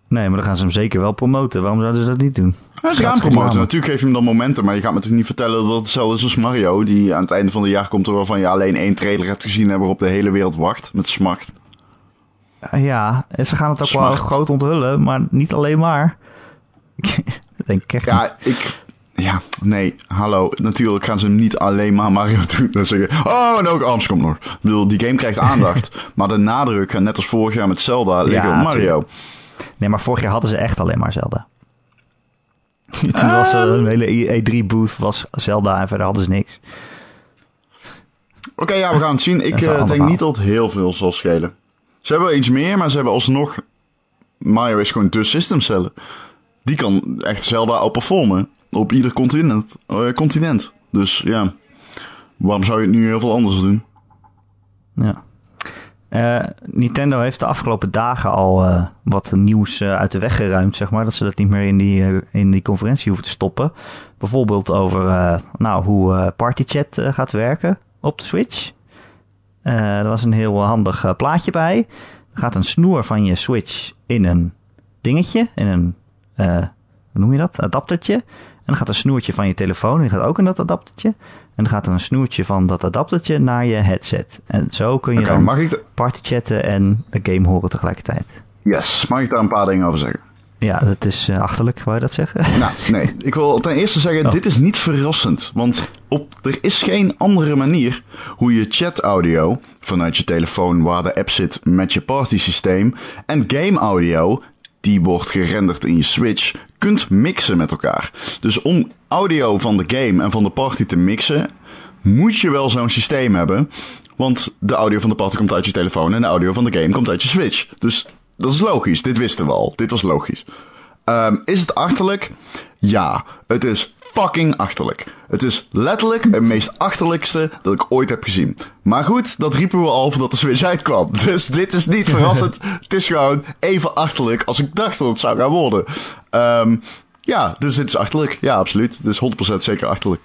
Nee, maar dan gaan ze hem zeker wel promoten. Waarom zouden ze dat niet doen? Ja, ze gaan promoten. Natuurlijk geef je hem dan momenten, maar je gaat me toch niet vertellen dat het hetzelfde is als Mario, die aan het einde van het jaar komt, waarvan je alleen één trailer hebt gezien en waarop de hele wereld wacht met smacht. Eh, Ja, en ze gaan het ook wel groot onthullen, maar niet alleen maar. (laughs) denk ik echt niet. Ja, ik. Ja, nee, hallo. Natuurlijk gaan ze hem niet alleen maar Mario (laughs) doen. Dan zeggen, oh, en ook Arms komt nog. Ik bedoel, die game krijgt aandacht. (laughs) maar de nadruk gaat net als vorig jaar met Zelda liggen Ja, op Mario. Nee, maar vorig jaar hadden ze echt alleen maar Zelda. (laughs) Toen was er een hele E3-booth, was Zelda en verder hadden ze niks. Oké, ja, we gaan het zien. Ik eh, denk verhaal. niet dat heel veel zal schelen. Ze hebben wel iets meer, maar ze hebben alsnog... Mario is gewoon de system seller. die kan echt Zelda outperformen. Op ieder continent. eh, continent. Dus ja, waarom zou je het nu heel veel anders doen? Ja. Eh, Nintendo heeft de afgelopen dagen al eh, wat nieuws eh, uit de weg geruimd, zeg maar. Dat ze dat niet meer in die, in die conferentie hoeven te stoppen. Bijvoorbeeld over nou, hoe PartyChat gaat werken op de Switch. Er was een heel handig plaatje bij. Er gaat een snoer van je Switch in een dingetje, in een, hoe noem je dat, adaptertje. En dan gaat een snoertje van je telefoon, die gaat ook in dat adaptertje. En dan gaat er een snoertje van dat adaptertje naar je headset. En zo kun je Oké, dan ik... partychatten en de game horen tegelijkertijd. Yes, mag ik daar een paar dingen over zeggen? Ja, dat is eh, achterlijk, wou je dat zeggen? Nou, (laughs) nee. Ik wil ten eerste zeggen, Oh. dit is niet verrassend. Want op, er is geen andere manier hoe je chat-audio vanuit je telefoon waar de app zit met je party-systeem en game-audio, die wordt gerenderd in je Switch, kunt mixen met elkaar. Dus om audio van de game en van de party te mixen, moet je wel zo'n systeem hebben. Want de audio van de party komt uit je telefoon en de audio van de game komt uit je Switch. Dus dat is logisch. Dit wisten we al. Dit was logisch. Ehm, is het achterlijk? Ja, het is fucking achterlijk. Het is letterlijk het meest achterlijkste dat ik ooit heb gezien. Maar goed, dat riepen we al voordat de Switch uitkwam. (laughs) Dus dit is niet verrassend. (laughs) het is gewoon even achterlijk als ik dacht dat het zou gaan worden. Ehm, ja, dus dit is achterlijk. Ja, absoluut. Dit is 100% zeker achterlijk.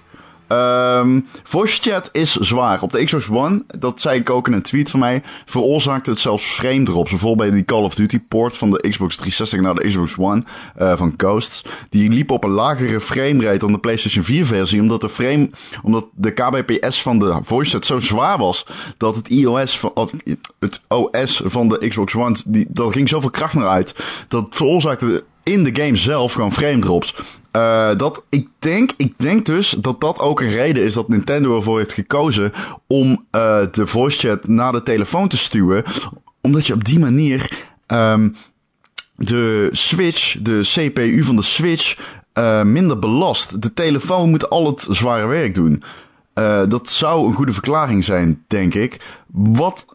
Ehm voice chat is zwaar. Op de Xbox One, dat zei ik ook in een tweet van mij, veroorzaakte het zelfs frame drops. Bijvoorbeeld bij die Call of Duty port van de Xbox 360 naar de Xbox One eh, van Ghosts. Die liep op een lagere framerate dan de PlayStation 4 versie, omdat de frame, omdat de kbps van de voice chat zo zwaar was, dat het iOS van, of het OS van de Xbox One, die, daar ging zoveel kracht naar uit. Dat veroorzaakte in de game zelf gewoon frame drops. Eh, dat, ik, denk, ik denk dus dat dat ook een reden is dat Nintendo ervoor heeft gekozen om eh, de voice chat naar de telefoon te stuwen. Omdat je op die manier ehm, de Switch, de CPU van de Switch, eh, minder belast. De telefoon moet al het zware werk doen. Dat zou een goede verklaring zijn, denk ik. Wat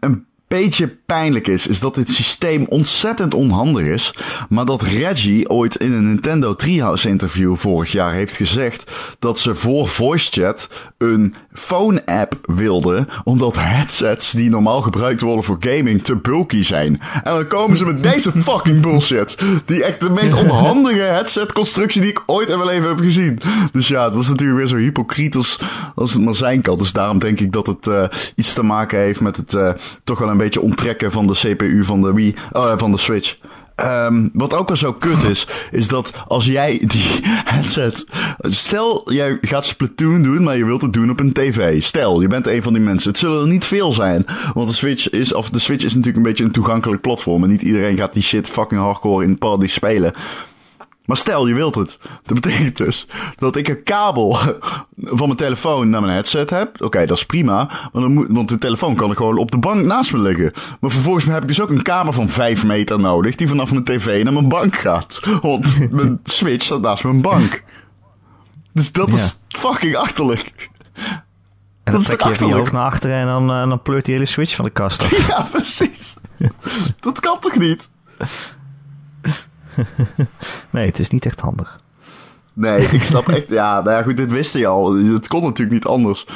een beetje pijnlijk is, is dat dit systeem ontzettend onhandig is. Maar dat Reggie ooit in een Nintendo Treehouse interview vorig jaar heeft gezegd dat ze voor voice chat een phone app wilden. Omdat headsets die normaal gebruikt worden voor gaming te bulky zijn. En dan komen ze met deze fucking bullshit. Die echt de meest onhandige headset constructie die ik ooit in mijn leven heb gezien. Dus ja, dat is natuurlijk weer zo hypocriet als, het maar zijn kan. Dus daarom denk ik dat het uh, iets te maken heeft met het uh, toch wel een beetje onttrekken van de CPU van de Wii, uh, van de Switch. Um, wat ook wel zo kut is, is dat als jij die (laughs) headset. Stel, jij gaat Splatoon doen, maar je wilt het doen op een tv. Stel, je bent een van die mensen. Het zullen er niet veel zijn. Want de Switch is, of de Switch is natuurlijk een beetje een toegankelijk platform. En niet iedereen gaat die shit fucking hardcore in party spelen. Maar stel, je wilt het. Dat betekent dus dat ik een kabel (laughs) van mijn telefoon naar mijn headset heb. Oké, okay, dat is prima. Dan moet, want de telefoon kan er gewoon op de bank naast me liggen. Maar vervolgens heb ik dus ook een kamer van 5 meter nodig. Die vanaf mijn tv naar mijn bank gaat. Want (laughs) mijn Switch staat naast mijn bank. Dus dat ja. is fucking achterlijk. En dat, dat trek je je hoofd naar achteren en dan, uh, dan pleurt die hele Switch van de kast af. (laughs) Ja, precies. dat kan toch niet? (laughs) nee, het is niet echt handig. Nee, ik snap echt. Ja, nou ja, goed, dit wist je al. Het kon natuurlijk niet anders.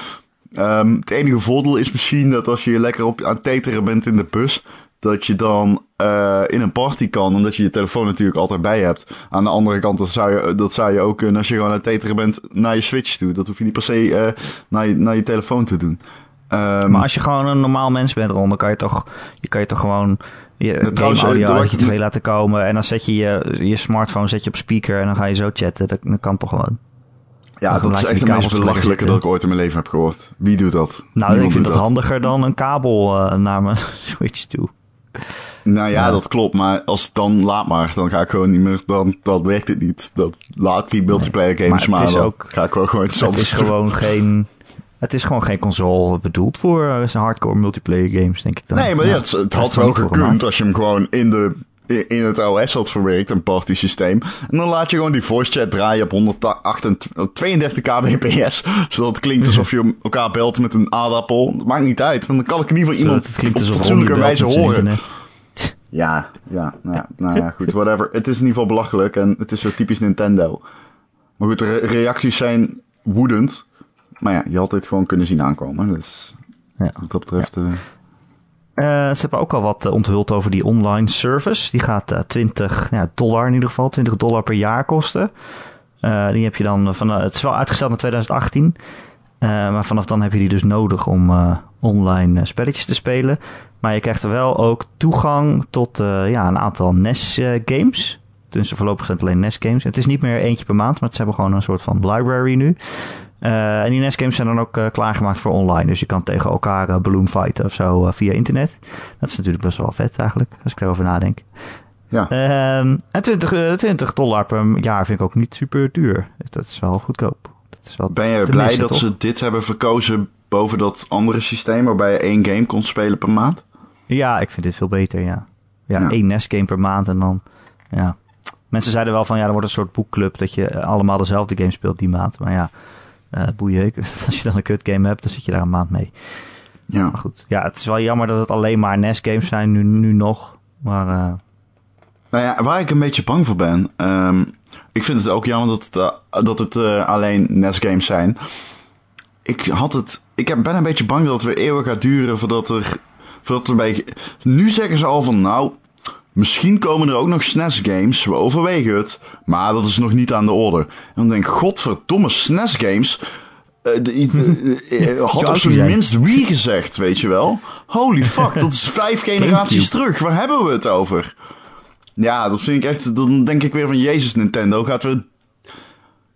Um, het enige voordeel is misschien dat als je lekker op, aan het teteren bent in de bus, dat je dan uh, in een party kan, omdat je je telefoon natuurlijk altijd bij hebt. Aan de andere kant, dat zou je, dat zou je ook kunnen als je gewoon aan het teteren bent naar je Switch toe. Dat hoef je niet per se uh, naar, je, naar je telefoon te doen. Um, maar als je gewoon een normaal mens bent, Ron, dan kan je toch, je kan je toch gewoon je trouwens, audio uh, uit je tv laten komen. En dan zet je je, je smartphone zet je op speaker en dan ga je zo chatten. Dat, dat kan toch gewoon. Ja, dat is echt de meest belachelijke dat ik ooit in mijn leven heb gehoord. Wie doet dat? Nou, Niemand ik vind dat, dat handiger dan een kabel uh, naar mijn (laughs) Switch toe. Nou ja, ja, dat klopt. Maar als dan laat maar, dan ga ik gewoon niet meer. Dan, dan werkt het niet. Dat laat die multiplayer games nee, maar. maar dan ook, ga ik wel gewoon iets Het is gewoon geen. Het is gewoon geen console bedoeld voor uh, zijn hardcore multiplayer games, denk ik dan. Nee, maar ja, het, het had wel gekund als je hem gewoon in de in het OS had verwerkt, een party systeem. En dan laat je gewoon die voice chat draaien op 132 kbps. (laughs) Zodat het klinkt alsof je elkaar belt met een aardappel. Dat maakt niet uit, want dan kan ik in ieder geval iemand het klinkt op fatsoenlijke wijze horen. (laughs) Ja, ja, nou ja, nou ja, goed, whatever. Het is in ieder geval belachelijk en het is zo typisch Nintendo. Maar goed, de re- reacties zijn woedend. Maar ja, je had dit gewoon kunnen zien aankomen. Dus Ja. wat dat betreft... eh, Eh, ze hebben ook al wat eh, onthuld over die online service. Die gaat eh 20 ja, dollar in ieder geval, 20 dollar per jaar kosten. Die heb je dan van, het is wel uitgesteld naar 2018. Eh, maar vanaf dan heb je die dus nodig om online spelletjes te spelen. Maar je krijgt er wel ook toegang tot ja, een aantal NES-games. Dus voorlopig zijn het alleen NES-games. Het is niet meer eentje per maand, maar ze hebben gewoon een soort van library nu. Eh, en die NES-games zijn dan ook eh, klaargemaakt voor online. Dus je kan tegen elkaar eh, balloon fighten of zo eh, via internet. Dat is natuurlijk best wel vet eigenlijk, als ik erover nadenk. ja, Ehm, en 20, eh, 20 dollar per jaar vind ik ook niet super duur. Dat is wel goedkoop. Dat is wel ben je blij missen, dat toch? ze dit hebben verkozen boven dat andere systeem waarbij je één game kon spelen per maand? Ja, ik vind dit veel beter, ja. Ja, Ja. één NES-game per maand en dan... Ja. Mensen zeiden wel van, ja, er wordt een soort boekclub... dat je allemaal dezelfde game speelt die maand. Maar ja, eh boeien. (laughs) Als je dan een kut game hebt, dan zit je daar een maand mee. Ja. Maar goed, ja, het is wel jammer dat het alleen maar NES-games zijn nu, nu nog. Maar eh, Nou ja, waar ik een beetje bang voor ben. ehm, ik vind het ook jammer dat het, eh, dat het alleen NES-games zijn. Ik had het. Ik heb- ben een beetje bang dat het weer eeuwig gaat duren voordat er. Voordat er bij, nu zeggen ze al van nou. Misschien komen er ook nog SNES-games. We overwegen het. Maar dat is nog niet aan de orde. En dan denk ik, godverdomme SNES-games. (laughs) Eh, eh, eh, had op zijn minst Wii gezegd, weet je wel. Holy fuck, dat is (laughs) vijf generaties terug. Waar hebben we het over? Ja, dat vind ik echt. Dan denk ik weer van Jezus, Nintendo gaat weer.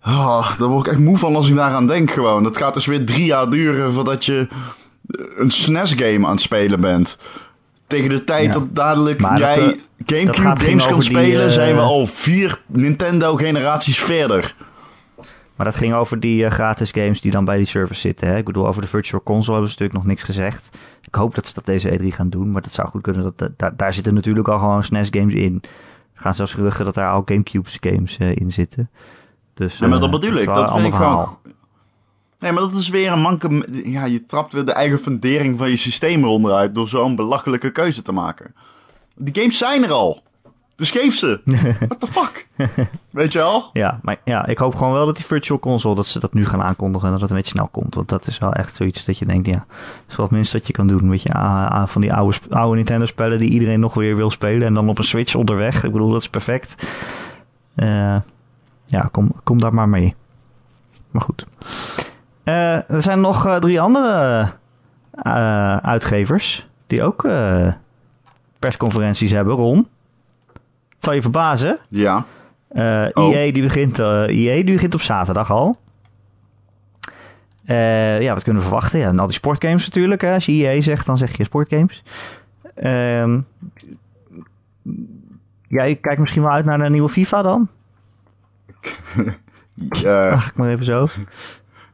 Ah, daar word ik echt moe van als ik daaraan denk gewoon. Het gaat dus weer drie jaar duren voordat je een SNES-game aan het spelen bent. Tegen de tijd Ja. dat dadelijk dat, jij dat Gamecube games kan die, spelen, eh, zijn we al vier Nintendo-generaties verder. Maar dat ging over die eh, gratis games die dan bij die servers zitten. Hè? Ik bedoel, over de Virtual Console hebben ze natuurlijk nog niks gezegd. Ik hoop dat ze dat deze E3 gaan doen, maar dat zou goed kunnen. Dat, dat- daar, daar zitten natuurlijk al gewoon SNES games in. Er gaan zelfs geruchten dat daar al Gamecube games eh, in zitten. Dus, Ja, maar dat bedoel ik. Dat vind ik gewoon. Nee, maar dat is weer een manke. Ja, je trapt weer de eigen fundering van je systeem eronder uit door zo'n belachelijke keuze te maken. Die games zijn er al. Dus geef ze. (laughs) What the fuck? Weet je wel? Ja, maar ja, ik hoop gewoon wel dat die Virtual Console, dat ze dat nu gaan aankondigen en dat het een beetje snel komt. Want dat is wel echt zoiets dat je denkt, ja, dat is wel het minste wat je kan doen. Weet je, ah, ah, van die oude, oude Nintendo-spellen die iedereen nog weer wil spelen en dan op een Switch onderweg. Ik bedoel, dat is perfect. Eh, ja, kom, kom daar maar mee. Maar goed. Eh, er zijn nog eh, drie andere uitgevers die ook persconferenties hebben, Ron. Het zal je verbazen. Ja. Eh Oh. EA, die begint, eh EA die begint op zaterdag al. Eh, ja, wat kunnen we verwachten? Ja, en al die sportgames natuurlijk. Hè. Als je EA zegt, dan zeg je sportgames. Ehm jij kijkt misschien wel uit naar een nieuwe FIFA dan? (laughs) Eh, Mag ik maar even zo?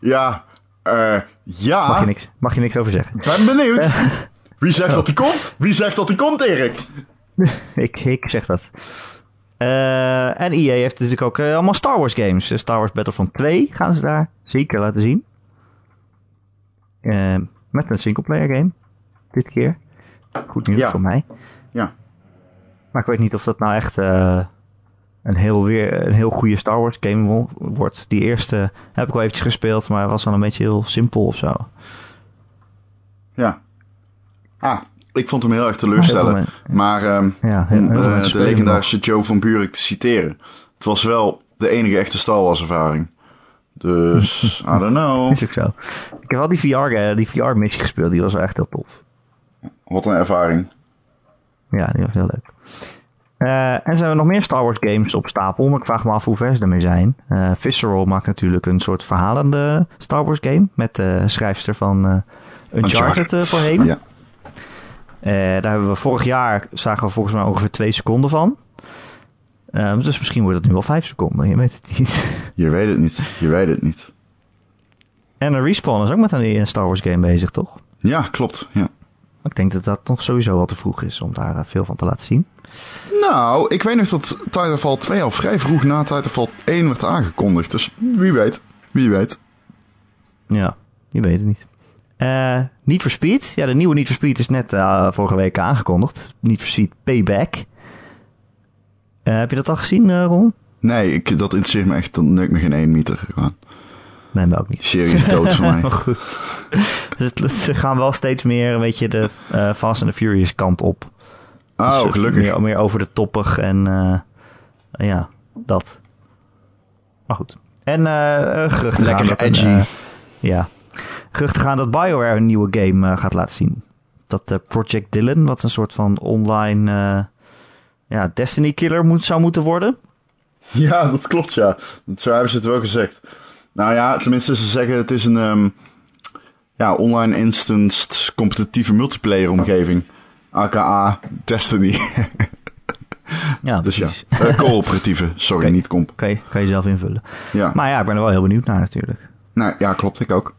ja. eh, ja. Mag je niks, mag je niks over zeggen. Ben benieuwd. (laughs) Wie zegt dat hij komt? Wie zegt dat hij komt, Erik? (laughs) ik, ik zeg dat. Eh, en EA heeft natuurlijk ook eh, allemaal Star Wars games. Eh, Star Wars Battlefront 2 gaan ze daar zeker laten zien. Met een singleplayer game. Dit keer. Goed nieuws Ja. voor mij. Ja. Maar ik weet niet of dat nou echt een, heel weer, een heel goede Star Wars game wo- wordt. Die eerste heb ik wel eventjes gespeeld, maar was wel een beetje heel simpel of zo. Ja. Ah, ik vond hem heel erg teleurstellend. Maar ehm, Ja, heel, om heel eh, de legendarische Joe van Buurik te citeren. Het was wel de enige echte Star Wars ervaring. Dus, (laughs) I don't know. Is ook zo. Ik heb wel die VR, eh, die VR-missie gespeeld, die was wel echt heel tof. Wat een ervaring. Ja, die was heel leuk. Eh, en zijn er nog meer Star Wars games op stapel, maar ik vraag me af hoe ver ze ermee zijn. Eh Visceral maakt natuurlijk een soort verhalende Star Wars game met de schrijfster van Uncharted eh, voorheen. Ja. Eh, daar hebben we vorig jaar, zagen we volgens mij ongeveer twee seconden van. Ehm, dus misschien wordt het nu wel vijf seconden, je weet het niet. Je weet het niet. Je weet het niet. en een Respawn is ook met een Star Wars game bezig, toch? Ja, klopt. Ja. Ik denk dat dat nog sowieso wel te vroeg is om daar eh, veel van te laten zien. Nou, ik weet nog dat Titanfall 2 al vrij vroeg na Titanfall 1 werd aangekondigd. Dus wie weet. Wie weet. Ja, je weet het niet. Eh Need for Speed. Ja, de nieuwe Need for Speed is net eh, vorige week aangekondigd. Need for Speed Payback. Eh, heb je dat al gezien, Ron? Nee, ik, dat interesseert me echt. Dan neukt me geen één meter. Gewoon. Nee, mij ook niet. Serie is dood voor mij. (laughs) Maar goed. Dus Ze gaan wel steeds meer, weet je, de Fast and the Furious kant op. Dus, Oh, eh, gelukkig. Meer, meer over de toppig en eh, ja, dat. Maar goed. En geruchten Lekker edgy. ja. Geruchten gaan dat BioWare een nieuwe game eh, gaat laten zien. Dat eh, Project Dylan, wat een soort van online eh, ja, Destiny killer moet, zou moeten worden. (laughs) Ja, dat klopt, ja. Zo hebben ze het wel gezegd. Nou ja, tenminste, ze zeggen het is een ehm, ja, online instanced competitieve multiplayer omgeving. AKA Destiny. (laughs) Ja, dus ja, coöperatieve. (laughs) Sorry, niet comp. Kan, je, kan je zelf invullen. Ja. Maar ja, ik ben er wel heel benieuwd naar natuurlijk. Nou, ja, klopt. Ik ook.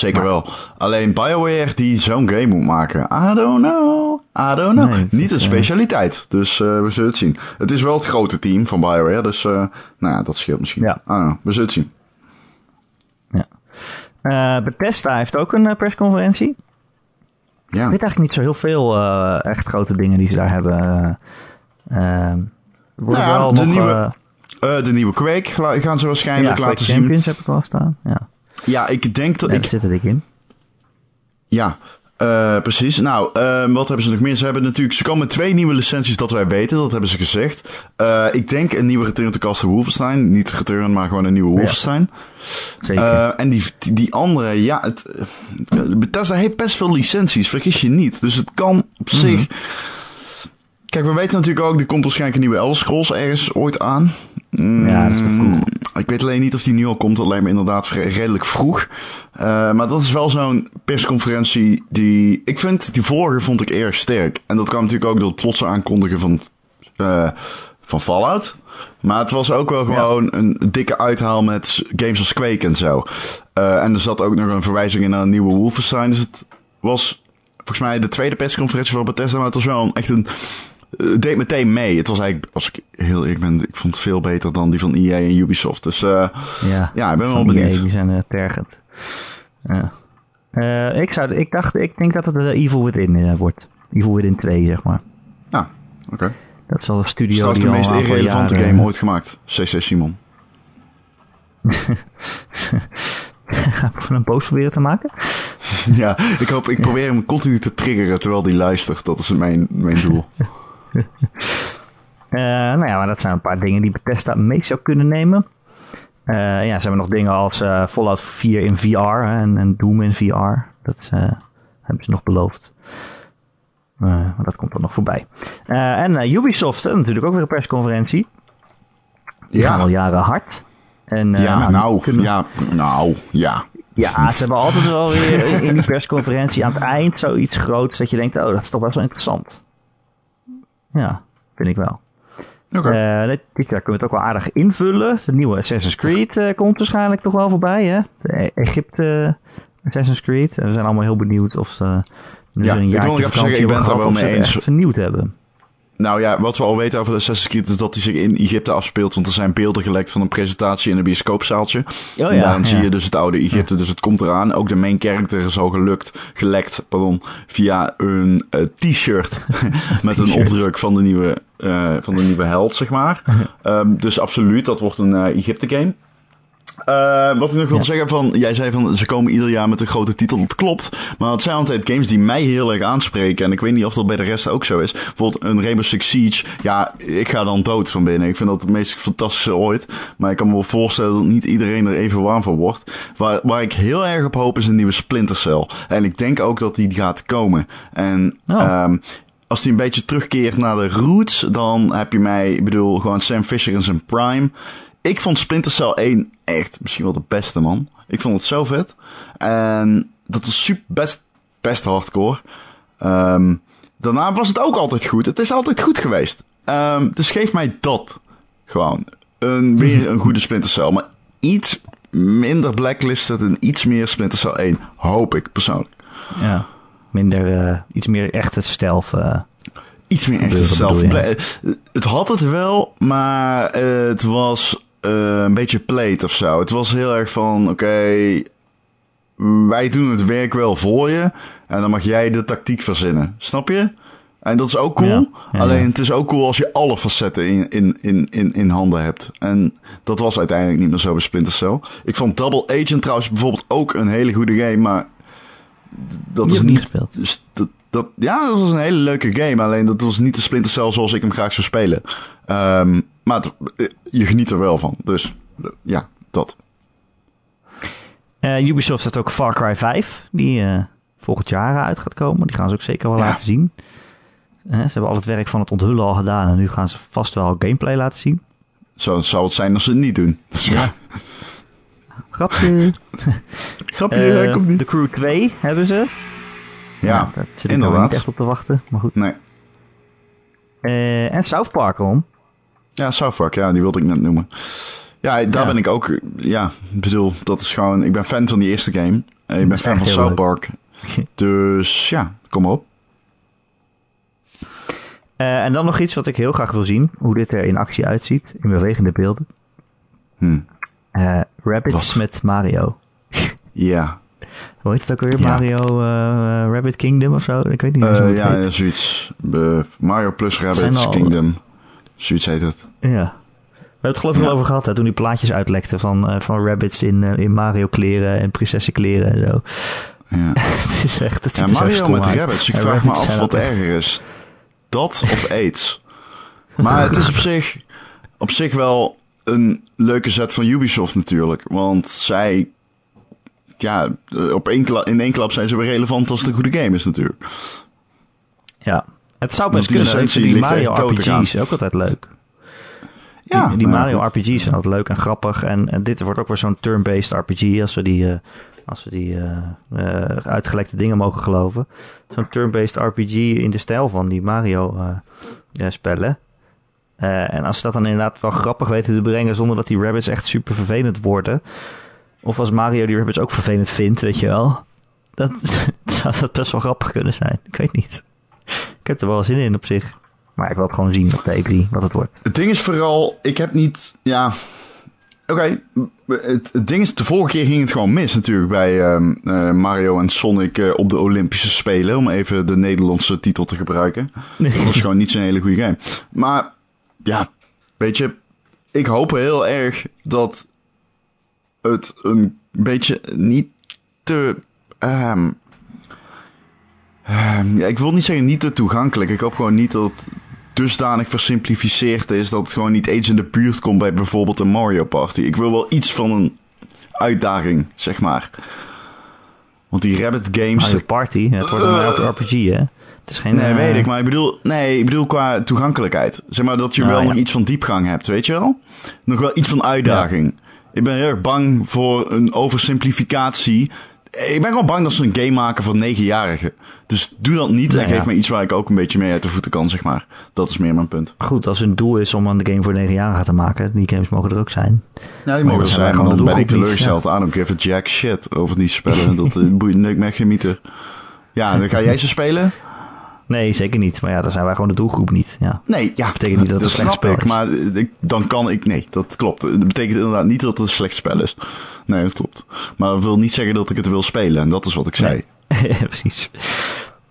Ja. Zeker Maar- wel. Alleen BioWare die zo'n game moet maken. I don't know. I don't know. Nee, Niet een eh, specialiteit. Dus eh, we zullen het zien. Het is wel het grote team van BioWare. Dus eh, nou ja, dat scheelt misschien. Ja. Know. We zullen het zien. Ja. Bethesda heeft ook een persconferentie. Ja. Ik weet eigenlijk niet zo heel veel echt grote dingen die ze daar hebben. eh, ehm, worden Nou ja, wel de nog, nieuwe de nieuwe Quake gaan ze ja, waarschijnlijk Quake laten zien. Champions heb ik al staan. Ja, Ja, ik denk dat ik zit er dik in. Ja, eh, precies. Nou, ehm, wat hebben ze nog meer? Ze hebben natuurlijk, ze komen met twee nieuwe licenties dat wij weten, dat hebben ze gezegd. Eh, ik denk een nieuwe Return to Castle Wolfenstein. Niet Return, maar gewoon een nieuwe Wolfenstein. Zeker. Eh, en die, die, andere, ja, het, Bethesda heeft best veel licenties, vergis je niet. Dus het kan op Mhm. zich... Kijk, we weten natuurlijk ook, er komt waarschijnlijk een nieuwe Elder Scrolls ergens ooit aan. Mm, Ja, dat is toch cool. Ik weet alleen niet of die nu al komt, lijkt me inderdaad redelijk vroeg. Eh, maar dat is wel zo'n persconferentie die... Ik vind, die vorige vond ik erg sterk. En dat kwam natuurlijk ook door het plotse aankondigen van, eh, van Fallout. Maar het was ook wel gewoon een dikke uithaal met games als Quake en zo. Eh, en er zat ook nog een verwijzing in naar een nieuwe Wolfenstein. Dus het was volgens mij de tweede persconferentie van Bethesda. Maar het was wel een, echt een... eh, deed meteen mee. Het was eigenlijk, als ik heel eerlijk ben, ik vond het veel beter dan die van EA en Ubisoft. Dus eh, ja, ja, ik ben wel die, benieuwd. Die zijn eh, tergend. Ik, zou, ik dacht, ik denk dat het de Evil Within wordt. Evil Within 2, zeg maar. Ja, oké. Dat is al een studio de die al meest een irrelevante jaren- game ooit gemaakt. CC Simon. (laughs) Ga ik hem boos proberen te maken? (laughs) ja, ik hoop, ik probeer hem continu te triggeren terwijl die luistert. Dat is mijn, mijn doel. (laughs) (laughs) Eh, nou ja, maar dat zijn een paar dingen die Bethesda mee zou kunnen nemen. Eh, ja, ze hebben nog dingen als eh, Fallout 4 in VR hè, en, en Doom in VR. Dat hebben ze nog beloofd. Maar dat komt er nog voorbij. En Ubisoft, natuurlijk ook weer een persconferentie. Die gaan al jaren hard. En, ja, nou, kunnen- ja, nou, ja. Ja, ze hebben altijd wel weer in- in die persconferentie aan het eind zoiets groots dat je denkt, oh, dat is toch best wel interessant. Ja, vind ik wel. Oké. Eh, dit, dit jaar kunnen we het ook wel aardig invullen. De nieuwe Assassin's Creed eh, komt waarschijnlijk toch wel voorbij, hè? De E- Egypte Assassin's Creed. En we zijn allemaal heel benieuwd of ze nu Ja, een ik wil jaartje nog even vakantie zeggen, ik ben het hebben er wel mee eens. vernieuwd hebben. Nou ja, wat we al weten over Assassin's Creed is dat hij zich in Egypte afspeelt. Want er zijn beelden gelekt van een presentatie in een bioscoopzaaltje. Oh en ja, daarin zie je dus het oude Egypte, dus het komt eraan. Ook de main character is al gelukt, gelekt pardon, via een eh, t-shirt (laughs) met een opdruk van de nieuwe, eh, van de nieuwe held, zeg maar. (laughs) Ehm, dus absoluut, dat wordt een eh, Egypte game. Eh, wat ik nog wil Ja. zeggen van, jij zei van ze komen ieder jaar met een grote titel, dat klopt. Maar het zijn altijd games die mij heel erg aanspreken. En ik weet niet of dat bij de rest ook zo is. Bijvoorbeeld een Rainbow Six Siege. Ja, ik ga dan dood van binnen. Ik vind dat het meest fantastische ooit. Maar ik kan me wel voorstellen dat niet iedereen er even warm van wordt. Waar, waar ik heel erg op hoop is een nieuwe Splinter Cell. En ik denk ook dat die gaat komen. En Oh. ehm, als die een beetje terugkeert naar de roots, dan heb je mij, ik bedoel, gewoon Sam Fisher in zijn prime. Ik vond Splinter Cell 1 echt misschien wel de beste, man. Ik vond het zo vet. En dat was super best, best hardcore. Ehm, daarna was het ook altijd goed. Het is altijd goed geweest. Ehm, dus geef mij dat. Gewoon. Een, weer een goede Splinter Cell. Maar iets minder blacklisted en iets meer Splinter Cell 1. Hoop ik persoonlijk. Ja, minder, eh, iets meer echte stealth. eh. Iets meer echt Bedoel- zelf. bedoel je? Het had het wel, maar eh, het was eh, een beetje played of zo. Het was heel erg van, oké, wij doen het werk wel voor je. En dan mag jij de tactiek verzinnen. Snap je? En dat is ook cool. Ja, ja, Alleen het is ook cool als je alle facetten in, in, in, in, in handen hebt. En dat was uiteindelijk niet meer zo bij Splinter Cell. Ik vond Double Agent trouwens bijvoorbeeld ook een hele goede game. Maar dat is niet... gespeeld. Dus dat, dat, ja, dat was een hele leuke game. Alleen dat was niet de Splinter Cell zoals ik hem graag zou spelen. Ehm, maar het- eh, je geniet er wel van. Dus eh, ja, dat. Eh, Ubisoft heeft ook Far Cry 5, die volgend jaar uit gaat komen. Die gaan ze ook zeker wel Ja. laten zien. Ze hebben al het werk van het onthullen al gedaan en nu gaan ze vast wel gameplay laten zien. Zo zou het zijn als ze het niet doen. (laughs) Ja. Grapje. (laughs) Grapje, komt niet. The Crew 2 hebben ze. Ja, Nou, daar zit ik nou inderdaad. niet echt op te wachten, maar goed. Nee. En South Park, Ron. Ja, South Park, ja, die wilde ik net noemen. Ja, daar Ja. ben ik ook, ja, ik bedoel, dat is gewoon, ik ben fan van die eerste game. En ik ben fan van South. Park. (laughs) Dus ja, kom maar op. Eh, en dan nog iets wat ik heel graag wil zien. Hoe dit er in actie uitziet. In bewegende beelden. Hm. Eh Rabbids Wat? met Mario. (laughs) Ja, Hoe heet het ook weer? Ja. Mario eh, Rabbit Kingdom of zo? Ik weet niet Eh, hoe het ja, heet. ja, zoiets. Eh, Mario plus al- Kingdom. Zoiets heet het. Ja. We hebben het geloof ik Ja. wel over gehad, hè, toen die plaatjes uitlekten van, eh, van rabbits in, eh, in Mario kleren en prinsessenkleren en zo. Ja, (laughs) het is echt, het ja Mario stom met uit. Rabbids. Ik En vraag me rabbits af wat echt- erger is. Dat of (laughs) AIDS? Maar het is op zich, op zich wel een leuke zet van Ubisoft natuurlijk. Want zij, ja, eh, op één in één klap zijn ze weer relevant als het een goede game is natuurlijk. Ja. Het zou best die kunnen. Licentie die ligt Mario RPG's ook altijd leuk. Ja, die die Mario goed. RPG's zijn altijd leuk en grappig. En, en dit wordt ook weer zo'n turn-based RPG als we die, eh, als we die eh, eh, uitgelekte dingen mogen geloven. Zo'n turn-based RPG in de stijl van die Mario spellen. Eh, en als ze dat dan inderdaad wel grappig weten te brengen zonder dat die rabbits echt super vervelend worden. Of als Mario die rabbits ook vervelend vindt, weet je wel. (laughs) Dat zou dat best wel grappig kunnen zijn. Ik weet niet. Ik heb er wel zin in op zich. Maar ik wil het gewoon zien op de E3 wat het wordt. Het ding is vooral, ik heb niet, ja... Oké, het, het ding is, de vorige keer ging het gewoon mis natuurlijk bij ehm, eh, Mario en Sonic eh, op de Olympische Spelen. Om even de Nederlandse titel te gebruiken. (laughs) Dat was gewoon niet zo'n hele goede game. Maar ja, weet je, ik hoop heel erg dat het een beetje niet te. ehm, ja, ik wil niet zeggen niet te toegankelijk. Ik hoop gewoon niet dat het dusdanig versimplificeerd is dat het gewoon niet eens in de buurt komt bij bijvoorbeeld een Mario Party. Ik wil wel iets van een uitdaging, zeg maar. Want die Rabbit Games. Mario Party, het wordt een Mario RPG, hè? Het is geen... Nee, eh, weet ik. Maar ik bedoel, nee, ik bedoel qua toegankelijkheid. Zeg maar dat je Ah, wel ja. nog iets van diepgang hebt, weet je wel? Nog wel iets van uitdaging. Ik ben heel erg bang voor een oversimplificatie. Ik ben gewoon bang dat ze een game maken voor negenjarigen. Dus doe dat niet en geef ja. me iets waar ik ook een beetje mee uit de voeten kan, zeg maar. Dat is meer mijn punt. Goed, als hun doel is om een game voor 9-jarigen te maken, die games mogen er ook zijn. Ja, die mogen er zijn maar dan ben ik teleurgesteld. I don't give a jack shit over die spellen. (laughs) dat eh, boeit me geen meter. Ja, dan ga jij ze spelen? Nee, zeker niet. Maar ja, dan zijn wij gewoon de doelgroep niet. Ja. Nee, ja. betekent niet dat het een slecht spel ik, is. maar ik, dan kan ik... Nee, dat klopt. Dat betekent inderdaad niet dat het een slecht spel is. Nee, dat klopt. Maar dat wil niet zeggen dat ik het wil spelen. En dat is wat ik zei. Nee. (laughs) Precies.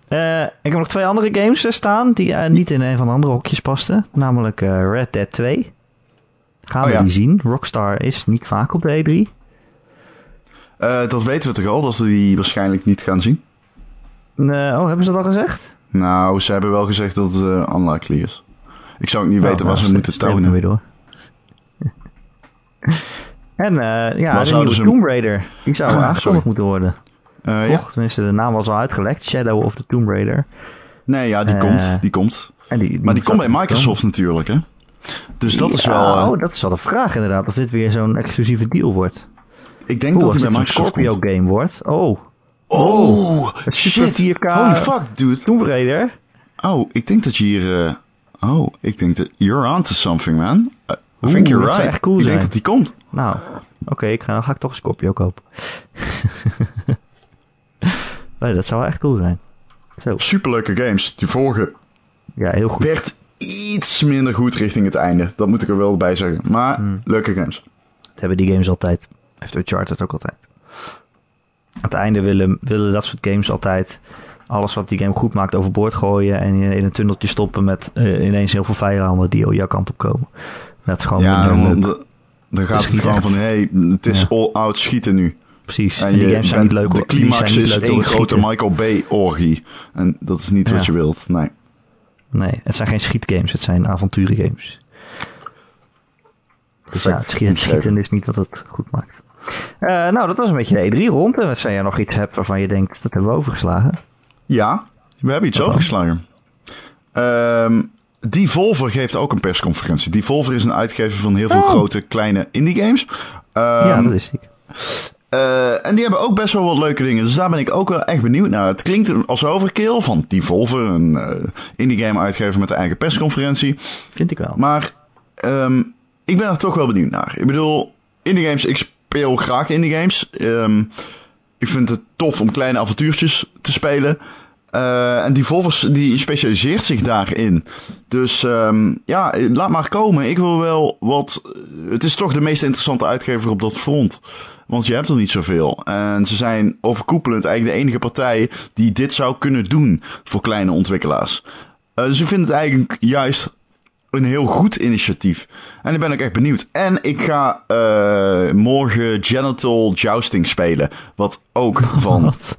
Eh, ik heb nog twee andere games eh, staan die eh, niet in een van de andere hokjes pasten. Namelijk eh, Red Dead 2. Gaan Oh we ja. die zien. Rockstar is niet vaak op de E3. Eh, dat weten we toch al, dat we die waarschijnlijk niet gaan zien? Eh, oh, hebben ze dat al gezegd? Nou, ze hebben wel gezegd dat het eh, unlikely is. Ik zou ook niet weten Oh, waar nou, ze moeten tonen. weer door. (laughs) en eh, ja, Waar de nieuwe ze- Tomb Raider. Die zou Ah, aangekondigd moeten worden. Eh, ja. Tenminste, de naam was al uitgelekt. Shadow of the Tomb Raider. Nee, ja, die komt. Die komt. En die, Maar die komt bij Microsoft natuurlijk, hè? Dus dat is wel... Oh, dat is wel de vraag inderdaad. Of dit weer zo'n exclusieve deal wordt. ik denk Oeh, dat die bij Microsoft Scorpio komt. game wordt. Oh, Oh, Het shit. 4K. Holy fuck, dude. Tomb Raider. Oh, ik denk dat je hier... eh, oh, ik denk dat... You're onto something, man. I Oeh, think you're right. echt cool ik zijn. denk dat die komt. Nou, oké, ik ga, dan ga ik toch een Scorpio kopen. (laughs) nee, dat zou wel echt cool zijn. Zo, Superleuke games. Die vorige ja, heel goed. werd iets minder goed richting het einde. Dat moet ik er wel bij zeggen. Maar Hmm. leuke games. Dat hebben die games altijd. Heeft Uncharted ook altijd. Het einde willen, willen dat soort games altijd alles wat die game goed maakt overboord gooien en in, een tunneltje stoppen met eh, ineens heel veel vijanden die jouw kant op komen. Dat is gewoon Ja, dan, dan- gaat het gewoon echt. van, hé, het is Ja. all-out schieten nu. Precies. En En die games zijn niet leuk. De climax is één het grote schieten. Michael Bay-orgie. En dat is niet wat je wilt, nee. Nee, het zijn geen schietgames, het zijn avonturengames. Dus ja, het, schiet, het schieten is niet wat het goed maakt. Eh, nou, dat was een beetje de E3-rond. En als jij nog iets hebt waarvan je denkt, dat hebben we overgeslagen. Ja, we hebben iets Wat overgeslagen. Ehm Devolver geeft ook een persconferentie. Devolver is een uitgever van heel veel Oh. grote, kleine indie games. ja, Ehm dat is die. Eh, en die hebben ook best wel wat leuke dingen. Dus daar ben ik ook wel echt benieuwd naar. Het klinkt als overkill van Devolver, een eh, indie game uitgever met een eigen persconferentie. Vind ik wel. Maar ehm, ik ben er toch wel benieuwd naar. Ik bedoel, indie games, ik speel graag indie games. Ehm, ik vind het tof om kleine avontuurtjes te spelen. Eh, en Devolver die specialiseert zich daarin. Dus ehm, ja, laat maar komen. Ik wil wel wat... Het is toch de meest interessante uitgever op dat front. Want je hebt er niet zoveel. En ze zijn overkoepelend eigenlijk de enige partij die dit zou kunnen doen voor kleine ontwikkelaars. Eh, dus ik vind het eigenlijk juist een heel goed initiatief. En ik ben ook echt benieuwd. En ik ga eh, morgen Genital Jousting spelen. Wat ook (laughs) van Wat?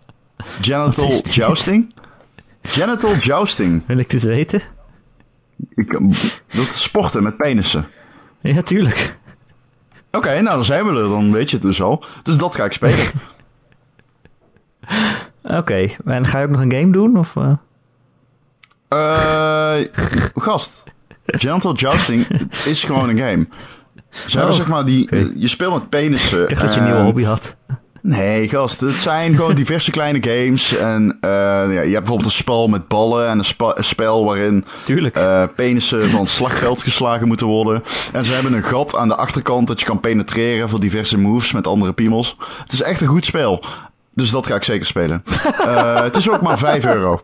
Genital Wat? Jousting? Genital Jousting. Wil ik dit weten? Ik, dat sporten met penissen. Ja, tuurlijk. Oké, nou dan zijn we er. Dan weet je het dus al. Dus dat ga ik spelen. (laughs) Oké, en ga je ook nog een game doen? Of, eh? Eh, gast. Genital Jousting is gewoon een game. Ze hebben Oh, zeg maar die... Je speelt met penissen. Ik dacht dat je een en- nieuwe hobby had. Nee, gast. Het zijn gewoon diverse kleine games. En eh, ja, je hebt bijvoorbeeld een spel met ballen en een, spel waarin eh penissen van slagveld geslagen moeten worden. En ze hebben een gat aan de achterkant dat je kan penetreren voor diverse moves met andere piemels. Het is echt een goed spel. Dus dat ga ik zeker spelen. Eh, het is ook maar 5 euro.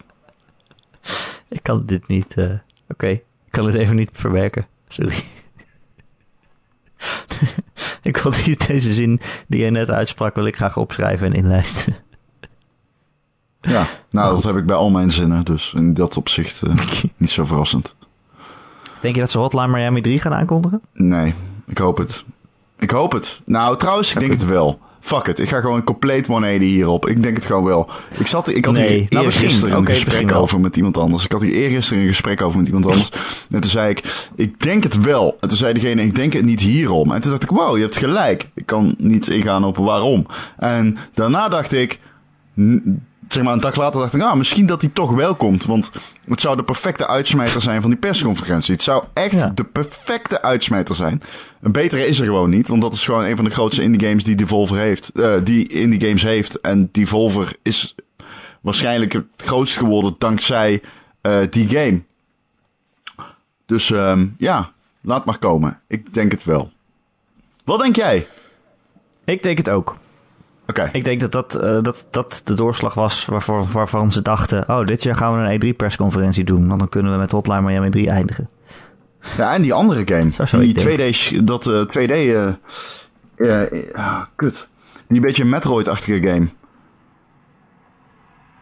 Ik kan dit niet. Oké, kan het even niet verwerken. Sorry. (laughs) ik wil deze zin die jij net uitsprak, wil ik graag opschrijven en inlijsten. Ja, nou dat heb ik bij al mijn zinnen. Dus in dat opzicht eh, (laughs) niet zo verrassend. Denk je dat ze Hotline Miami 3 gaan aankondigen? Nee, ik hoop het. Ik hoop het. Nou, trouwens, ik denk het wel. Fuck it, ik ga gewoon compleet 180 hierop. Ik denk het gewoon wel. Ik, zat, ik had Nee, hier nou, eergisteren een gesprek over met iemand anders. Ik had hier eergisteren een gesprek over met iemand anders. en toen zei ik, ik denk het wel. En toen zei degene, ik denk het niet hierom. En toen dacht ik, wow, je hebt gelijk. Ik kan niet ingaan op waarom. En daarna dacht ik, zeg maar een dag later dacht ik, ah, misschien dat die toch wel komt. Want het zou de perfecte uitsmijter zijn van die persconferentie. Het zou echt Ja. de perfecte uitsmijter zijn. Een betere is er gewoon niet, want dat is gewoon een van de grootste indie games die Devolver heeft. eh, die indie games heeft. En Devolver is waarschijnlijk het grootst geworden dankzij eh, die game. Dus ehm, ja, laat maar komen. Ik denk het wel. Wat denk jij? Ik denk het ook. Ik denk dat dat, eh, dat, dat de doorslag was waarvoor, waarvan ze dachten... oh, dit jaar gaan we een E3-persconferentie doen... want dan kunnen we met Hotline Miami 3 eindigen. Ja, en die andere game. Zo die ik 2D, sch- dat eh, 2D, eh eh, ah, kut. Die beetje Metroid-achtige game.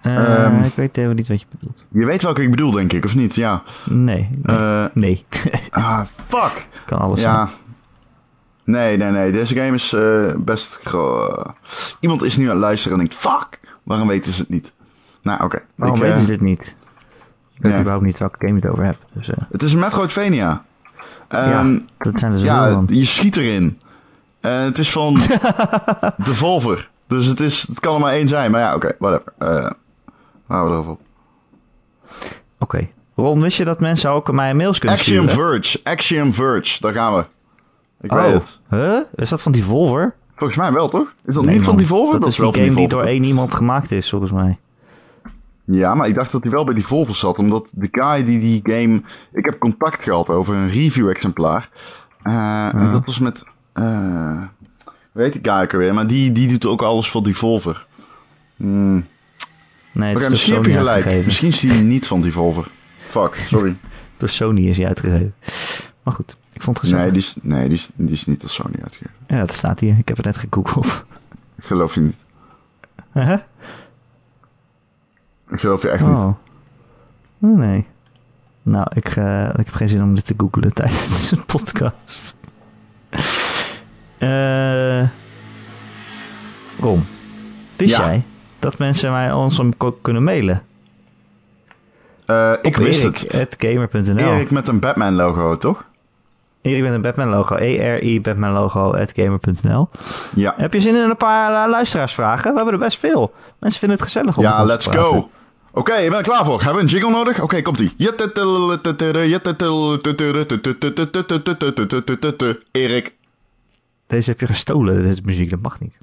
Ehm. ik weet even niet wat je bedoelt. Je weet welke ik bedoel, denk ik, of niet? Ja. Nee, nee. Eh, nee. (laughs) ah, fuck. kan alles zijn. Nee, nee, nee. Deze game is eh, best... gro- Iemand is nu aan het luisteren en denkt... Fuck! Waarom weten ze het niet? Nou, oké. Waarom Ik, weten eh, ze dit niet? Ik weet ja. überhaupt niet welke game je het over hebt. Dus, eh, Het is een Metroidvania. ja, Ehm, dat zijn zoveel Ja, van. je schiet erin. En het is van (laughs) Devolver. Dus het, is, het kan er maar één zijn. Maar ja, oké, whatever. Eh houden we erover op. Oké. Ron, wist je dat mensen ook mij mails kunnen Axiom sturen? Verge. Axiom Verge. Daar gaan we. Ik weet Oh, het. huh? Is dat van Devolver? Volgens mij wel, toch? Is dat Nee, niet van. Devolver? Dat, is wel die game die door één iemand gemaakt is, volgens mij. Ja, maar ik dacht dat hij wel bij Devolver zat. Omdat de guy die die game... Ik heb contact gehad over een review-exemplaar. Eh, en dat was met... eh weet ik eigenlijk weer. Maar die, die doet ook alles voor Devolver. Hmm. Nee, het Oké, is door misschien heb je gelijk. Misschien is die niet van Devolver. Fuck, sorry. (laughs) Door Sony is hij uitgegeven. Maar goed, ik vond het gezellig. Nee, die is, nee die, is, die is niet als Sony uitgegeven. Ja, dat staat hier. Ik heb het net gegoogeld. Ik geloof je niet. Huh? Ik geloof je echt niet. Oh. Oh, nee. Nou, ik, eh, ik heb geen zin om dit te googlen (laughs) tijdens een podcast. Eh Ron, wist Ja. jij dat mensen mij ons om kunnen mailen? Eh, ik wist het. Erik.gamer.nl Erik met een Batman logo, toch? Erik met een Batman logo. E-R-I Batman logo at gamer.nl. Ja. Heb je zin in een paar eh, luisteraarsvragen? We hebben er best veel. Mensen vinden het gezellig om Ja, let's go. Oké, je bent er klaar voor. Hebben we een jingle nodig? Oké, komt-ie. Erik. Deze heb je gestolen. Dit is muziek, dat mag niet.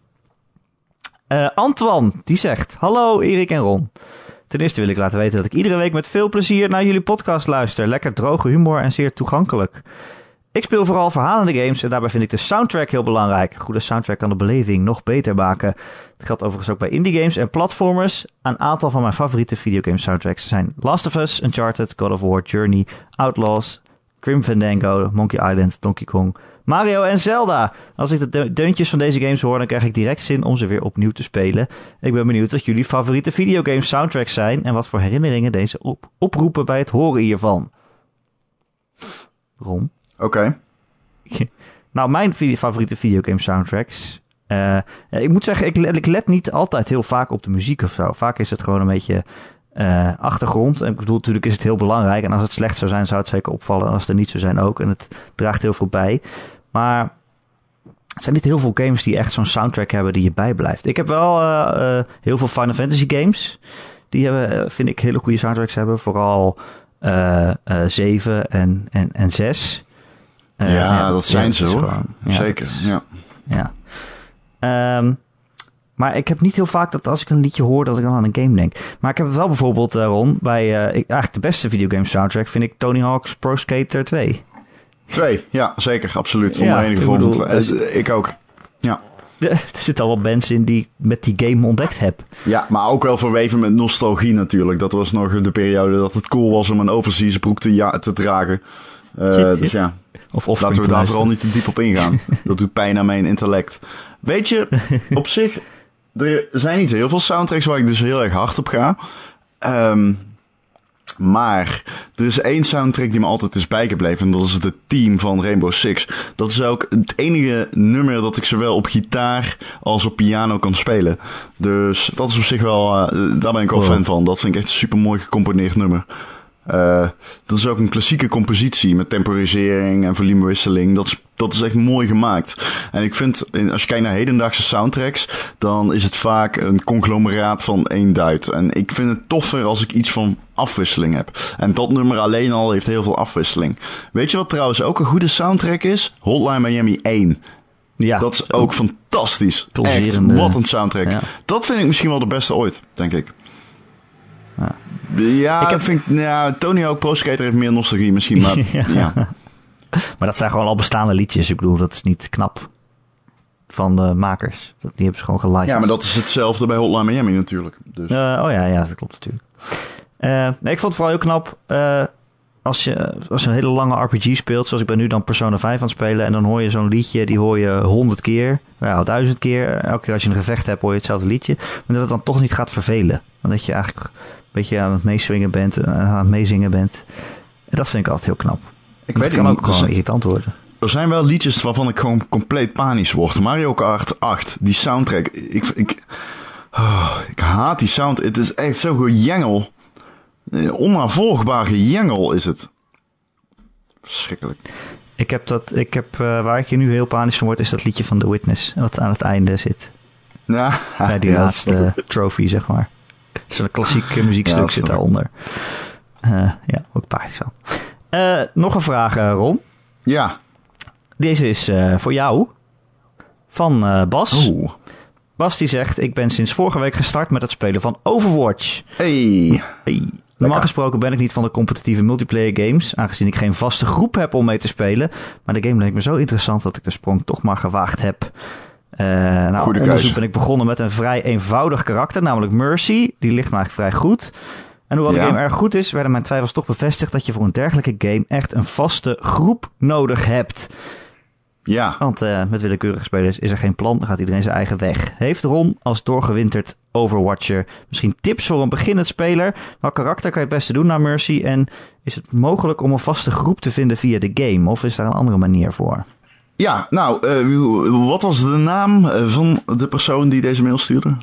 Eh Antoine, die zegt... Hallo Erik en Ron. Ten eerste wil ik laten weten dat ik iedere week met veel plezier naar jullie podcast luister. Lekker droge humor en zeer toegankelijk. Ik speel vooral verhalende games en daarbij vind ik de soundtrack heel belangrijk. Een goede soundtrack kan de beleving nog beter maken. Dat geldt overigens ook bij indie games en platformers. Een aantal van mijn favoriete videogame soundtracks zijn Last of Us, Uncharted, God of War, Journey, Outlaws, Grim Fandango, Monkey Island, Donkey Kong, Mario en Zelda. Als ik de de- deuntjes van deze games hoor, dan krijg ik direct zin om ze weer opnieuw te spelen. Ik ben benieuwd wat jullie favoriete videogame soundtracks zijn en wat voor herinneringen deze op oproepen bij het horen hiervan. Ron? Oké. (laughs) Nou, mijn favoriete videogame soundtracks. eh, ik moet zeggen, ik ik let niet altijd heel vaak op de muziek of zo. Vaak is het gewoon een beetje eh, achtergrond. En ik bedoel, natuurlijk is het heel belangrijk. En als het slecht zou zijn, zou het zeker opvallen. En als het er niet zou zijn ook. En het draagt heel veel bij. Maar het zijn niet heel veel games die echt zo'n soundtrack hebben die je bijblijft. Ik heb wel eh, heel veel Final Fantasy games. Die hebben, vind ik, hele goede soundtracks hebben. Vooral eh, eh, 7 en, en, en 6. Eh, ja, dat zijn ze hoor. gewoon- ja, Zeker. is- Ja. ja. Ehm, maar ik heb niet heel vaak dat als ik een liedje hoor, dat ik dan aan een game denk. Maar ik heb het wel bijvoorbeeld, Ron, bij eh, ik, eigenlijk de beste videogame soundtrack vind ik Tony Hawk's Pro Skater 2. Twee. Ja, zeker. Absoluut. Zonder enige vorm Eh, Ik ook. Ja. (laughs) Er zitten al wat bands in die ik met die game ontdekt heb. Ja, maar ook wel verweven met nostalgie natuurlijk. Dat was nog de periode dat het cool was om een overseas broek te, ja, te dragen. Eh, dus ja, Of, of laten we daar vooral niet te diep op ingaan. (laughs) dat doet pijn aan mijn intellect. Weet je, op (laughs) zich, er zijn niet heel veel soundtracks waar ik dus heel erg hard op ga. Ehm, maar er is één soundtrack die me altijd is bijgebleven. En dat is de team van Rainbow Six. Dat is ook het enige nummer dat ik zowel op gitaar als op piano kan spelen. Dus dat is op zich wel, eh, daar ben ik wel Wow. fan van. Dat vind ik echt een super mooi gecomponeerd nummer. Eh, dat is ook een klassieke compositie met temporisering en volumewisseling. Dat is, dat is echt mooi gemaakt. En ik vind, in- als je kijkt naar hedendaagse soundtracks, dan is het vaak een conglomeraat van één duit. En ik vind het toffer als ik iets van afwisseling heb. En dat nummer alleen al heeft heel veel afwisseling. Weet je wat trouwens ook een goede soundtrack is? Hotline Miami 1. Ja, Dat is ook fantastisch. Echt, wat een soundtrack. Ja. Dat vind ik misschien wel de beste ooit, denk ik. Ja. Ik heb- vind, ja, Tony Hawk Pro Skater heeft meer nostalgie misschien, maar (laughs) Ja. ja. (laughs) Maar dat zijn gewoon al bestaande liedjes. Ik bedoel, dat is niet knap van de makers. Dat- Die hebben ze gewoon gelicensed. Ja, maar dat is hetzelfde bij Hotline Miami natuurlijk. Dus. Eh, oh ja, ja, dat klopt natuurlijk. Eh, nee, ik vond het vooral heel knap. eh, als, je, als je een hele lange RPG speelt, zoals ik ben nu dan Persona 5 aan het spelen. En dan hoor je zo'n liedje, die hoor je honderd keer. Ja, duizend keer. Elke keer als je een gevecht hebt, hoor je hetzelfde liedje. Maar dat het dan toch niet gaat vervelen. Dan dat je eigenlijk beetje aan het meeswingen bent. En aan het meezingen bent. En dat vind ik altijd heel knap. ik weet kan het ook niet. Er gewoon irritant worden. er zijn wel liedjes waarvan ik gewoon compleet panisch word. Mario Kart 8, die soundtrack. Ik, ik, oh, ik haat die sound. Het is echt zo gejengel. Eh, Onnavolgbaar gejengel is het. Verschrikkelijk. Ik heb dat, ik heb, eh, waar ik hier nu heel panisch van word, is dat liedje van The Witness. Wat aan het einde zit. Ja, Bij die (laughs) ja, laatste trophy, zeg maar. Zo'n klassiek eh, muziekstuk Ja, zit daaronder. Eh, ja, ook panisch van. Eh, nog een vraag, Ron. Ja. Deze is voor jou. Van Bas. Oeh. Bas die zegt, ik ben sinds vorige week gestart met het spelen van Overwatch. Hey. Hey. Normaal gesproken ben ik niet van de competitieve multiplayer games, aangezien ik geen vaste groep heb om mee te spelen. Maar de game leek me zo interessant dat ik de sprong toch maar gewaagd heb. Eh nou, Goede onderzoek keuze. ben ik begonnen met een vrij eenvoudig karakter, namelijk Mercy. Die ligt me eigenlijk vrij goed. En hoewel de Ja. game erg goed is, werden mijn twijfels toch bevestigd dat je voor een dergelijke game echt een vaste groep nodig hebt. Ja. Want uh, met willekeurige spelers is er geen plan, dan gaat iedereen zijn eigen weg. Heeft Ron als doorgewinterd Overwatcher misschien tips voor een beginnend speler? Welk karakter kan je het beste doen naar Mercy? En is het mogelijk om een vaste groep te vinden via de game? Of is daar een andere manier voor? Ja, nou, uh, wat was de naam van de persoon die deze mail stuurde?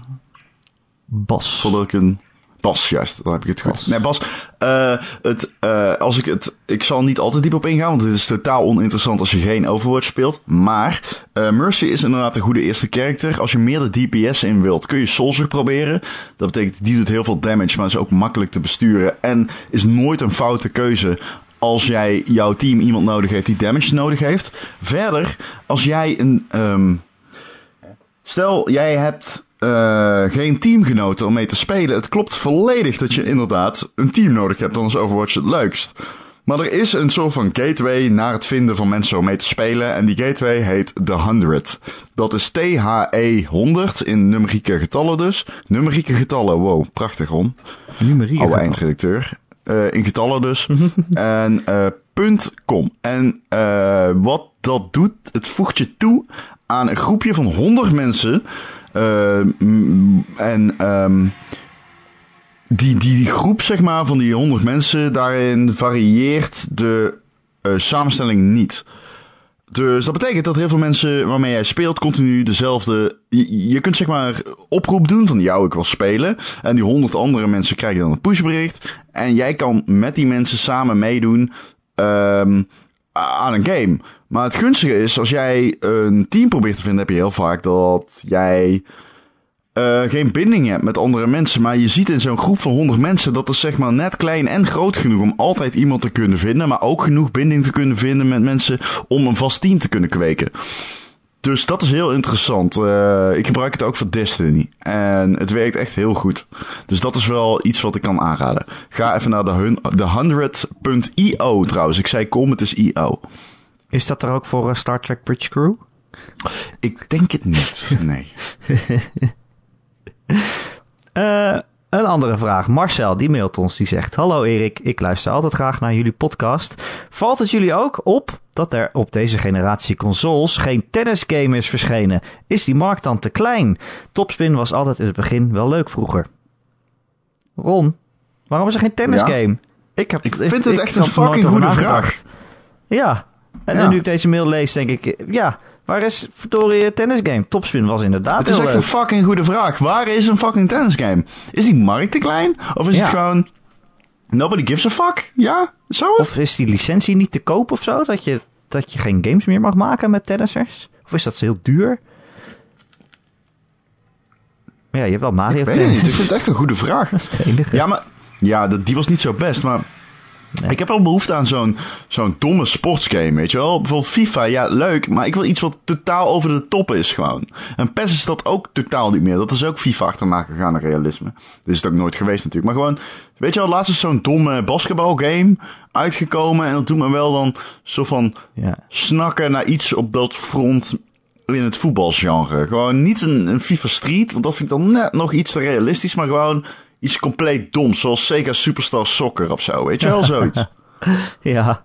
Bas. Voordat ik een Bas, juist, dan heb ik het goed. Bas. Nee, Bas, uh, het, uh, als ik het, ik zal niet altijd diep op ingaan, want het is totaal oninteressant als je geen Overwatch speelt. Maar uh, Mercy is inderdaad een goede eerste character. Als je meer de DPS in wilt, kun je Soldier proberen. Dat betekent, die doet heel veel damage, maar is ook makkelijk te besturen. En is nooit een foute keuze als jij jouw team iemand nodig heeft die damage nodig heeft. Verder, als jij een, um, stel jij hebt uh, geen teamgenoten om mee te spelen. Het klopt volledig dat je inderdaad een team nodig hebt, dan is Overwatch het leukst. Maar er is een soort van gateway naar het vinden van mensen om mee te spelen. En die gateway heet The 100. Dat is THE 100 in numerieke getallen dus. Numerieke getallen, wow, prachtig Ron. Numerieke Oude eindredacteur. Uh, in getallen dus. (laughs) en uh, .com. En wat dat doet, het voegt je toe aan een groepje van 100 mensen en um, die, die groep, zeg maar, van die honderd mensen, daarin varieert de samenstelling niet. Dus dat betekent dat heel veel mensen waarmee jij speelt continu dezelfde. Je, je, kunt zeg maar oproep doen van jou, ik wil spelen. En die honderd andere mensen krijgen dan een pushbericht. En jij kan met die mensen samen meedoen um, aan een game. Maar het gunstige is, als jij een team probeert te vinden, heb je heel vaak dat jij uh, geen binding hebt met andere mensen. Maar je ziet in zo'n groep van 100 mensen dat is zeg maar net klein en groot genoeg om altijd iemand te kunnen vinden. Maar ook genoeg binding te kunnen vinden met mensen om een vast team te kunnen kweken. Dus dat is heel interessant. Uh, ik gebruik het ook voor Destiny. En het werkt echt heel goed. Dus dat is wel iets wat ik kan aanraden. Ga even naar de, de 100.io trouwens. Ik zei kom, het is IO. Is dat er ook voor uh, Star Trek Bridge Crew? Ik denk het niet, nee. (laughs) uh, een andere vraag. Marcel, die mailt ons, die zegt... Hallo Erik, ik luister altijd graag naar jullie podcast. Valt het jullie ook op dat er op deze generatie consoles geen tennisgame is verschenen? Is die markt dan te klein? Topspin was altijd in het begin wel leuk vroeger. Ron, waarom is er geen tennisgame? Ja. Ik, heb, ik vind het echt een fucking goede vraag. Ja, en ja. nu ik deze mail lees, denk ik, ja, waar is verdorie tennisgame? Topspin was inderdaad Het is echt leuk. een fucking goede vraag. Waar is een fucking tennisgame? Is die markt te klein? Of is Ja. het gewoon... Nobody gives a fuck? Ja? Zo het? Of is die licentie niet te koop of zo? Dat je, dat je geen games meer mag maken met tennissers? Of is dat heel duur? Maar ja, je hebt wel Mario Ik weet het niet. Ik vind het echt een goede vraag. (laughs) Dat is het enige. Ja, maar... Ja, dat- die was niet zo best, maar... Ik heb wel behoefte aan zo'n zo'n domme sportsgame, weet je wel? Bijvoorbeeld FIFA, ja, leuk, maar ik wil iets wat totaal over de top is gewoon. En PES is dat ook totaal niet meer. Dat is ook FIFA achterna gegaan, realisme. Dit is het ook nooit geweest natuurlijk. Maar gewoon, weet je wel, laatst is zo'n domme basketbalgame uitgekomen. En dat doet me wel dan zo van Ja. snakken naar iets op dat front in het voetbalgenre. Gewoon niet een, een FIFA Street, want dat vind ik dan net nog iets te realistisch, maar gewoon iets compleet doms, zoals Sega Superstar Soccer of zo, weet je wel, zoiets. (laughs) Ja.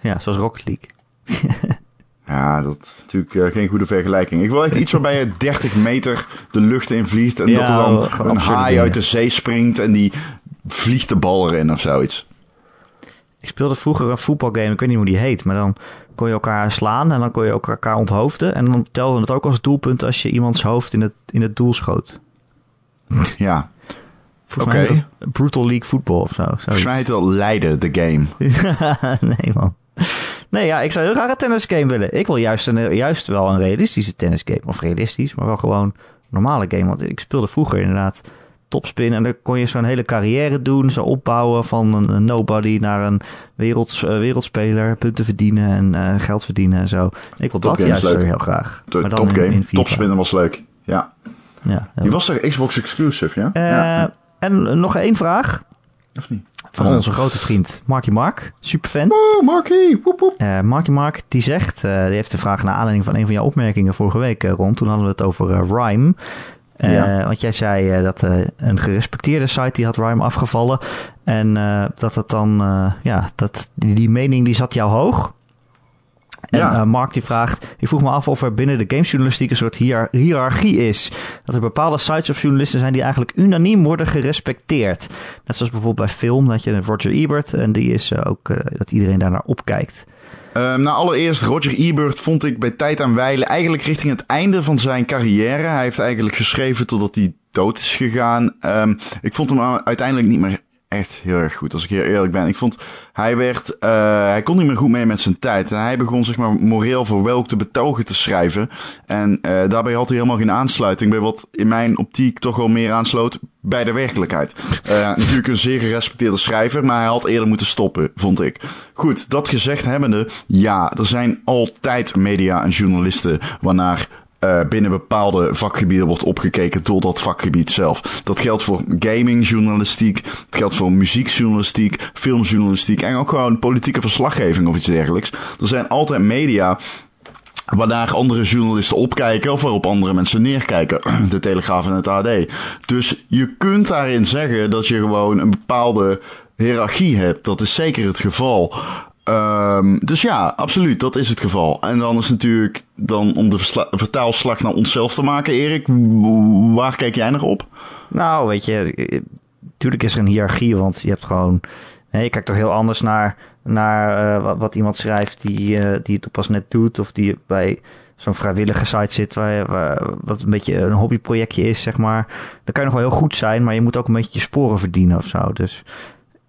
ja, zoals Rocket League. (laughs) Ja, dat is natuurlijk eh, geen goede vergelijking. Ik wil echt iets waarbij je 30 meter de lucht in vliegt en Ja, dat er dan een haai uit de zee springt en die vliegt de bal erin of zoiets. Ik speelde vroeger een voetbalgame, ik weet niet hoe die heet, maar dan kon je elkaar slaan en dan kon je ook elkaar onthoofden. En dan telde het ook als doelpunt als je iemands hoofd in het, in het doel schoot. Ja, Volgens mij Brutal League Football of zo. volgens mij heet het al Leiden, de game. (laughs) nee, man. Nee, ja, ik zou heel graag een tennisgame willen. Ik wil juist, een, juist wel een realistische tennisgame. Of realistisch, maar wel gewoon een normale game. Want ik speelde vroeger inderdaad topspin. En dan kon je zo'n hele carrière doen. Zo opbouwen van een, een nobody naar een werelds, eh, wereldspeler. Punten verdienen en eh, geld verdienen en zo. Ik wil dat juist leuk. heel graag. De Maar dan in- topgame, in FIFA. topspinnen was leuk. Ja. Ja, Die was toch Xbox exclusive, ja? Eh, ja. En nog één vraag Of niet? van Oh. onze grote vriend Marky Mark. Superfan. Oh, Marky! Woep, woep. Eh Marky Mark die zegt, eh, die heeft de vraag naar aanleiding van een van jouw opmerkingen vorige week, eh, Ron. Toen hadden we het over eh, Rhyme. Eh, Ja. Want jij zei eh, dat eh, een gerespecteerde site die had Rhyme afgevallen. En eh, dat het dan, eh, ja, dat, die, die mening die zat jou hoog. En Ja. eh, Mark die vraagt, ik vroeg me af of er binnen de gamejournalistiek een soort hiërarchie is. Dat er bepaalde sites of journalisten zijn die eigenlijk unaniem worden gerespecteerd. Net zoals bijvoorbeeld bij film, dat je Roger Ebert en die is eh, ook eh, dat iedereen daarnaar opkijkt. Ehm, nou, allereerst, Roger Ebert vond ik bij Tijd aan Weilen eigenlijk richting het einde van zijn carrière. Hij heeft eigenlijk geschreven totdat hij dood is gegaan. Ehm, ik vond hem uiteindelijk niet meer echt heel erg goed, als ik heel eerlijk ben. Ik vond, hij werd, eh, hij kon niet meer goed mee met zijn tijd. En hij begon, zeg maar, moreel verwelkte betogen te schrijven. En eh, daarbij had hij helemaal geen aansluiting bij wat in mijn optiek toch wel meer aansloot bij de werkelijkheid. Eh, natuurlijk een zeer gerespecteerde schrijver, maar hij had eerder moeten stoppen, vond ik. Goed, dat gezegd hebbende, ja, er zijn altijd media en journalisten waarnaar eh, binnen bepaalde vakgebieden wordt opgekeken door dat vakgebied zelf. Dat geldt voor gamingjournalistiek, dat geldt voor muziekjournalistiek, filmjournalistiek en ook gewoon politieke verslaggeving of iets dergelijks. Er zijn altijd media waarnaar andere journalisten opkijken of waarop andere mensen neerkijken. (clears throat) De Telegraaf en het AD. Dus je kunt daarin zeggen dat je gewoon een bepaalde hiërarchie hebt. Dat is zeker het geval. Um, dus ja, absoluut, dat is het geval. En dan is natuurlijk, dan om de vertaalslag naar onszelf te maken, Erik, waar kijk jij nog op? Nou, weet je, natuurlijk is er een hiërarchie, want je hebt gewoon, je kijkt toch heel anders naar, naar wat, wat, iemand schrijft die, uh, die het pas net doet, of die bij zo'n vrijwillige site zit, waar, waar, wat een beetje een hobbyprojectje is, zeg maar. Dan kan je nog wel heel goed zijn, maar je moet ook een beetje je sporen verdienen of zo. Dus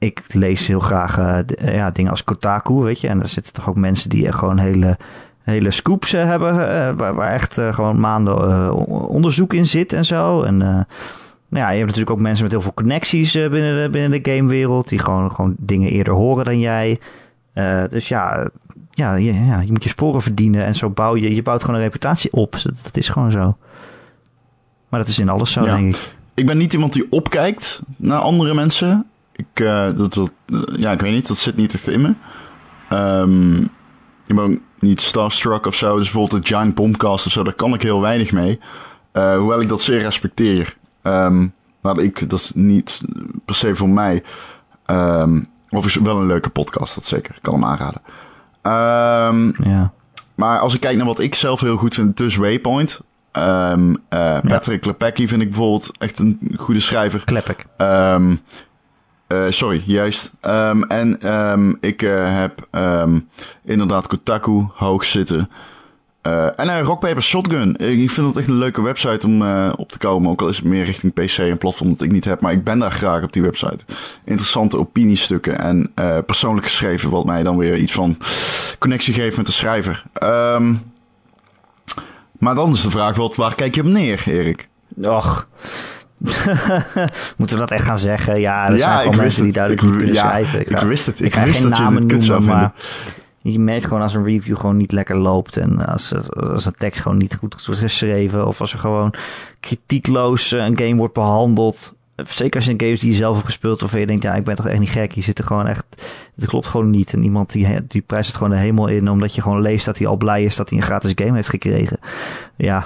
ik lees heel graag uh, ja, dingen als Kotaku, weet je. En daar zitten toch ook mensen die gewoon hele, hele scoops hebben, uh, waar, waar, echt gewoon maanden onderzoek in zit en zo. En nou ja, je hebt natuurlijk ook mensen met heel veel connecties binnen, de, binnen de gamewereld, die gewoon, gewoon dingen eerder horen dan jij. dus ja, ja, je, ja, je moet je sporen verdienen en zo bouw je, je bouwt gewoon een reputatie op. Dat, dat is gewoon zo. Maar dat is in alles zo, ja. denk ik. Ik ben niet iemand die opkijkt naar andere mensen. Ik, uh, dat, dat, ja, ik weet niet, dat zit niet echt in me. Um, ik ben ook niet starstruck of zo. Dus bijvoorbeeld de Giant Bombcast of zo, daar kan ik heel weinig mee. Uh, hoewel ik dat zeer respecteer. Um, maar ik, dat is niet per se voor mij. Um, of is wel een leuke podcast, dat zeker. Ik kan hem aanraden. ja. Maar als ik kijk naar wat ik zelf heel goed vind, dus Waypoint. Um, uh, Patrick ja. Lepecki vind ik bijvoorbeeld echt een goede schrijver. Klepek. Um, uh, sorry, juist. Um, en um, ik uh, heb um, inderdaad Kotaku hoog zitten. Uh, en uh, Rock Paper Shotgun. Ik vind dat echt een leuke website om op te komen. Ook al is het meer richting PC en platform dat ik niet heb. Maar ik ben daar graag op die website. Interessante opiniestukken en persoonlijk geschreven. Wat mij dan weer iets van connectie geeft met de schrijver. Maar dan is de vraag, wat, waar kijk je op neer, Erik? Och. (laughs) Moeten we dat echt gaan zeggen? Ja, er ja, zijn gewoon mensen die duidelijk ik, niet kunnen ja, schrijven. Ik, ik wist het. Ik, wist geen dat je dit kut zou noemen, vinden. je merkt gewoon als een review gewoon niet lekker loopt. En als, als een tekst gewoon niet goed wordt geschreven. Of als er gewoon kritiekloos een game wordt behandeld. Zeker als je een games die je zelf hebt gespeeld. Waarvan je denkt, ja, ik ben toch echt niet gek. Je zit er gewoon echt... Het klopt gewoon niet. En iemand die, die prijst het gewoon de hemel in. Omdat je gewoon leest dat hij al blij is dat hij een gratis game heeft gekregen. Ja.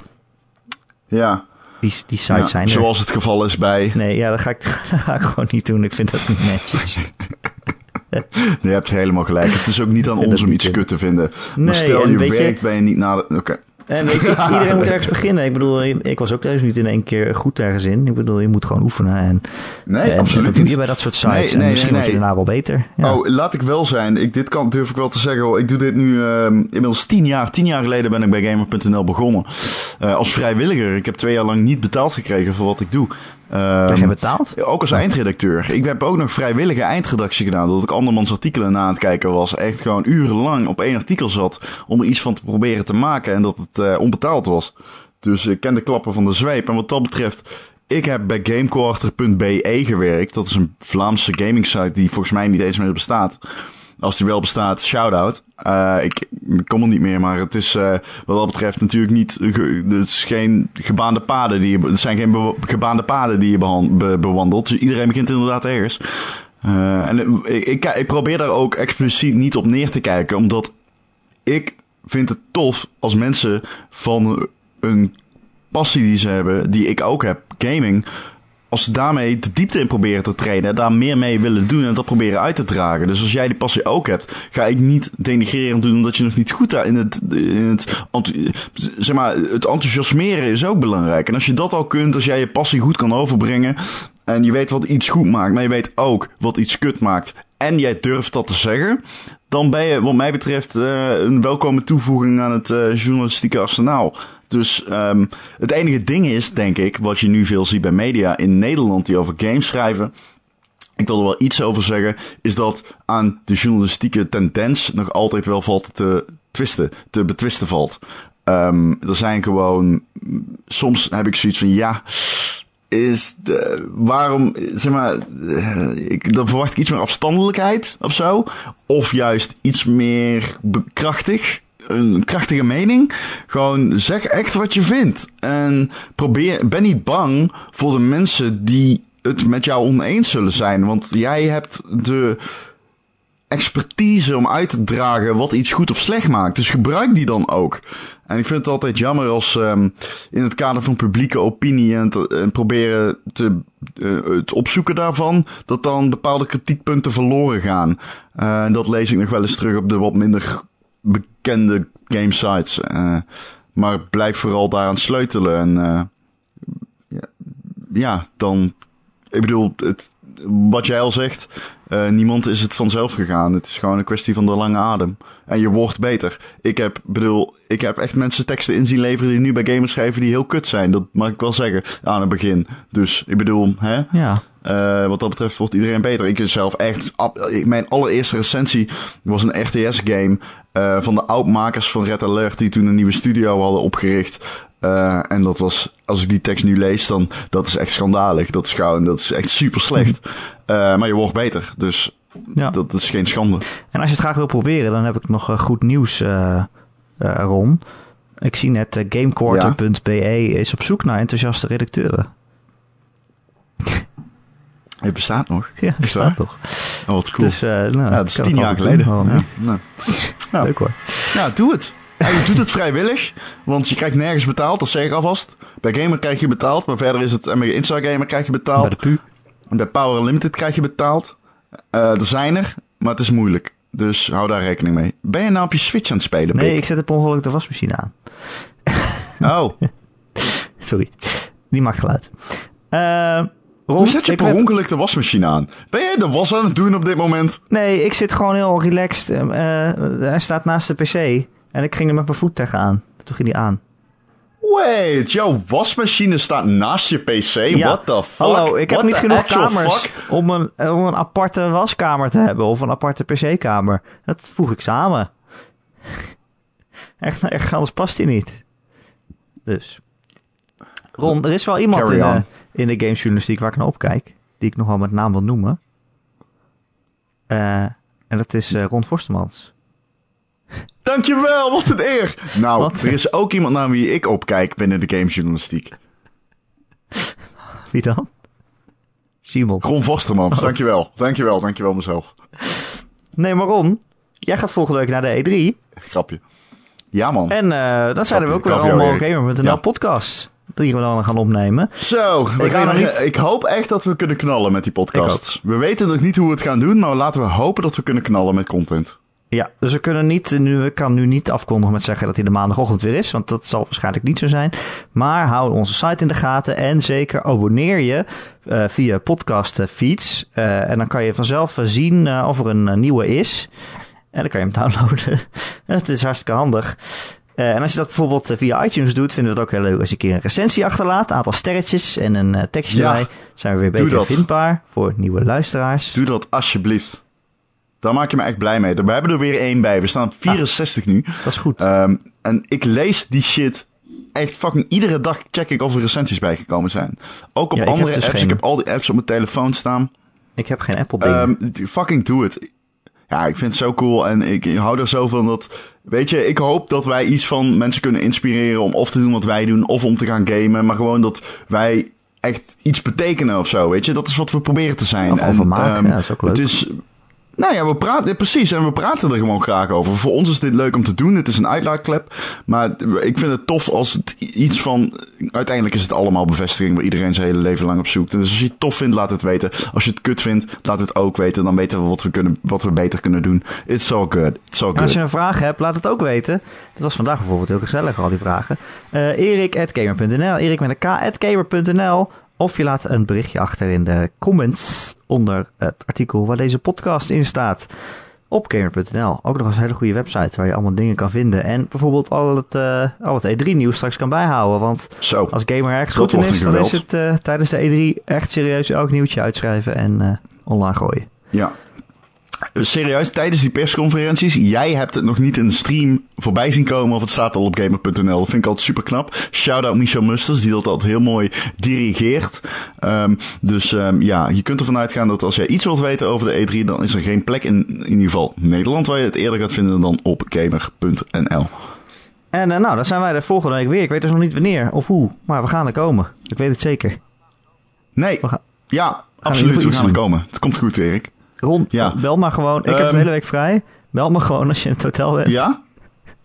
Ja. Die, die sites ja, zijn er. Zoals het geval is bij... Nee, ja, dat ga, ik, (laughs) dat ga ik gewoon niet doen. Ik vind dat niet netjes. (laughs) je hebt helemaal gelijk. Het is ook niet aan ons om iets kut te vinden. Nee, maar stel je weet je- werkt bij je niet na de... Oké. En weet je, (laughs) iedereen moet ergens beginnen. Ik bedoel, ik was ook thuis niet in één keer goed ergens in. Ik bedoel, je moet gewoon oefenen. En, Nee, en absoluut dat doe niet. je bij dat soort sites. Nee, en nee, misschien word je daarna wel beter. Ja. Oh, laat ik wel zijn. Ik, dit kan, durf ik wel te zeggen. hoor. Ik doe dit nu ehm, inmiddels tien jaar. Tien jaar geleden ben ik bij Gamer.nl begonnen. Eh, als vrijwilliger. Ik heb twee jaar lang niet betaald gekregen voor wat ik doe. Ehm, Krijg je betaald? Ja, Ook als eindredacteur. Ik heb ook nog vrijwillige eindredactie gedaan. Dat ik andermans artikelen na aan het kijken was. Echt gewoon urenlang op één artikel zat. Om er iets van te proberen te maken. En dat het eh, onbetaald was. Dus ik ken de klappen van de zweep. En wat dat betreft. Ik heb bij gamequarter.be gewerkt. Dat is een Vlaamse gaming site die volgens mij niet eens meer bestaat. Als die wel bestaat, shout-out. Eh, ik, kom er niet meer, maar het is eh, wat dat betreft natuurlijk niet... Het is geen gebaande paden die je... Het zijn geen gebaande paden die je bewandelt. Dus iedereen begint inderdaad ergens. Eh, en ik, ik, ik probeer daar ook expliciet niet op neer te kijken, omdat ik vind het tof als mensen van een passie die ze hebben, die ik ook heb, gaming, als ze daarmee de diepte in proberen te trainen, daar meer mee willen doen en dat proberen uit te dragen. Dus als jij die passie ook hebt, ga ik niet denigrerend doen omdat je nog niet goed in het, in het, zeg maar, het enthousiasmeren is ook belangrijk. En als je dat al kunt, als jij je passie goed kan overbrengen en je weet wat iets goed maakt, maar je weet ook wat iets kut maakt en jij durft dat te zeggen, dan ben je wat mij betreft uh, een welkome toevoeging aan het uh, journalistieke arsenaal. Dus um, het enige ding is, denk ik, wat je nu veel ziet bij media in Nederland die over games schrijven. Ik wil er wel iets over zeggen, is dat aan de journalistieke tendens nog altijd wel valt te twisten, te betwisten valt. Um, er zijn gewoon, soms heb ik zoiets van, ja, is de, waarom, zeg maar, ik, dan verwacht ik iets meer afstandelijkheid of zo. Of juist iets meer krachtig een krachtige mening. Gewoon zeg echt wat je vindt. En probeer, ben niet bang voor de mensen die het met jou oneens zullen zijn. Want jij hebt de expertise om uit te dragen wat iets goed of slecht maakt. Dus gebruik die dan ook. En ik vind het altijd jammer als um, in het kader van publieke opinie en, en proberen te, uh, het opzoeken daarvan, dat dan bepaalde kritiekpunten verloren gaan. Uh, dat lees ik nog wel eens terug op de wat minder bekende game sites. Uh, maar blijf vooral daaraan sleutelen. En uh, ja, dan. Ik bedoel, het, wat jij al zegt. Uh, niemand is het vanzelf gegaan. Het is gewoon een kwestie van de lange adem. En je wordt beter. Ik heb, bedoel, ik heb echt mensen teksten in zien leveren die nu bij gamers schrijven die heel kut zijn. Dat mag ik wel zeggen aan het begin. Dus ik bedoel, hè? Ja. Uh, wat dat betreft wordt iedereen beter. Ik zelf echt. Mijn allereerste recensie was een RTS-game. Uh, van de oudmakers van Red Alert. Die toen een nieuwe studio hadden opgericht. Uh, en dat was, als ik die tekst nu lees, dan dat is echt schandalig. Dat is gewoon, dat is echt super slecht. maar je wordt beter. Dus ja. dat, dat, is geen schande. En als je het graag wil proberen, dan heb ik nog goed nieuws, Ron. Ik zie net gamequarter.be is op zoek naar enthousiaste redacteuren. Het bestaat nog. Ja, het bestaat nog. Oh, wat cool. Dus, uh, nou, ja, dat is tien jaar geleden. Ja, nou. (laughs) Leuk hoor. Ja, doe het. En je doet het vrijwillig, want je krijgt nergens betaald, dat zeg ik alvast. Bij Gamer krijg je betaald, maar verder is het... En bij Instagamer krijg je betaald. Bij de PU. En bij Power Unlimited krijg je betaald. Uh, er zijn er, maar het is moeilijk. Dus hou daar rekening mee. Ben je nou op je Switch aan het spelen, Nee, ik zet op ongeluk de wasmachine aan. Oh. (laughs) Sorry. Die maakt geluid. Uh, Ron, Hoe zet je per ongeluk de wasmachine aan? Ben jij de was aan het doen op dit moment? Nee, ik zit gewoon heel relaxed. Uh, hij staat naast de pc. En ik ging er met mijn voet tegenaan. Toen ging hij aan. Wait, jouw wasmachine staat naast je pc? What the fuck? Hallo, ik heb What niet genoeg kamers om een, om een aparte waskamer te hebben. Of een aparte pc-kamer. Dat voeg ik samen. (laughs) echt, echt, anders past hij niet. Dus... Ron, er is wel iemand in de, in de gamejournalistiek waar ik naar opkijk. Die ik nogal met naam wil noemen. Uh, en dat is uh, Ron Forstemans. Dankjewel, wat een eer. Nou, wat? er is ook iemand naar wie ik opkijk binnen de gamejournalistiek. Wie dan? Simon. Ron Vostermans, oh. dankjewel. Dankjewel, dankjewel mezelf. Nee, maar Ron, jij gaat volgende week naar de E3. Grapje. Ja, man. En uh, dan zijn we ook weer allemaal Gamer met een ja. podcast die we dan gaan opnemen. Zo, ik, gaan niet... ik hoop echt dat we kunnen knallen met die podcast. We weten nog niet hoe we het gaan doen, maar laten we hopen dat we kunnen knallen met content. Ja, dus we kunnen niet, nu, we kan nu niet afkondigen met zeggen dat hij de maandagochtend weer is, want dat zal waarschijnlijk niet zo zijn. Maar hou onze site in de gaten en zeker abonneer je uh, via podcast feeds. Uh, en dan kan je vanzelf zien uh, of er een nieuwe is. En dan kan je hem downloaden. (laughs) Het is hartstikke handig. Uh, en als je dat bijvoorbeeld eh, via iTunes doet, vinden we het ook heel leuk als je een keer een recensie achterlaat. Een aantal sterretjes en een uh, tekstje ja, erbij. Zijn we weer beter vindbaar voor nieuwe luisteraars. Doe dat alsjeblieft. Daar maak je me echt blij mee. We hebben er weer één bij. We staan op 64 ah, nu. Dat is goed. Um, en ik lees die shit echt fucking iedere dag check ik of er recensies bijgekomen zijn. Ook op ja, andere dus apps. Geen... Ik heb al die apps op mijn telefoon staan. Ik heb geen Apple dingen. Um, fucking doe het. Ja, ik vind het zo cool en ik hou er zo van dat... Weet je, ik hoop dat wij iets van mensen kunnen inspireren om of te doen wat wij doen of om te gaan gamen. Maar gewoon dat wij echt iets betekenen of zo, weet je. Dat is wat we proberen te zijn. Of en, maken, um, ja, is ook leuk. Het is, Nou ja, we praten, precies. En we praten er gewoon graag over. Voor ons is dit leuk om te doen. Het is een uitlaatklep. Maar ik vind het tof als het iets van. Uiteindelijk is het allemaal bevestiging waar iedereen zijn hele leven lang op zoekt. Dus als je het tof vindt, laat het weten. Als je het kut vindt, laat het ook weten. Dan weten we wat we, kunnen, wat we beter kunnen doen. It's all good. It's all En als good. je een vraag hebt, laat het ook weten. Dat was vandaag bijvoorbeeld heel gezellig, al die vragen. Eh Erik.gamer.nl, Erik met een k.gamer.nl. Of je laat een berichtje achter in de comments onder het artikel waar deze podcast in staat. Op gamer.nl. Ook nog eens een hele goede website waar je allemaal dingen kan vinden. En bijvoorbeeld al het, eh, al het E3-nieuws straks kan bijhouden. Want Zo. als gamer ergens goed in is, dan is het eh, tijdens de E3 echt serieus elk nieuwtje uitschrijven en eh, online gooien. Ja. Serieus, tijdens die persconferenties, jij hebt het nog niet in de stream voorbij zien komen of het staat al op gamer.nl. Dat vind ik altijd super knap. Shout-out Michel Musters, die dat altijd heel mooi dirigeert. Ehm, dus ehm, ja, je kunt ervan uitgaan dat als jij iets wilt weten over de E3, dan is er geen plek in, in ieder geval Nederland waar je het eerder gaat vinden dan op gamer.nl. En eh, nou, dan zijn wij er volgende week weer. Ik weet dus nog niet wanneer of hoe, maar we gaan er komen. Ik weet het zeker. Nee, ja, absoluut, we gaan er komen. Het komt goed, Erik. Ron, Ja. bel maar gewoon. Ik heb Ehm, de hele week vrij. Bel me gewoon als je in het hotel bent. Ja?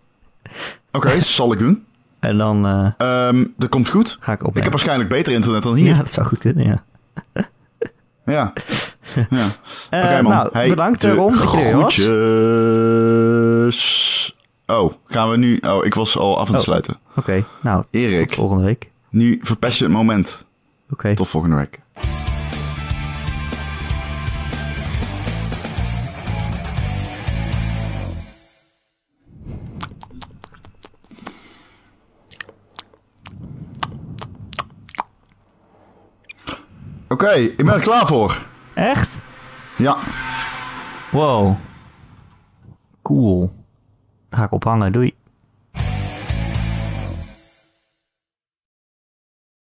(laughs) Oké, zal ik doen. En dan eh, Ehm, dat komt goed. ga ik Ik opnemen. heb waarschijnlijk beter internet dan hier. Ja, dat zou goed kunnen, ja. Ja. (laughs) ja. Eh, Oké, man. nou, Hey, bedankt Ron dat je er was. Oh, gaan we nu... Oh, ik was al af aan het Oh. sluiten. Oké, nou, Erik. tot volgende week. Nu verpest je het moment. Oké. Tot volgende week. Oké, ik ben er klaar voor. Echt? Ja. Wow. Cool. Ga ik ophangen. Doei.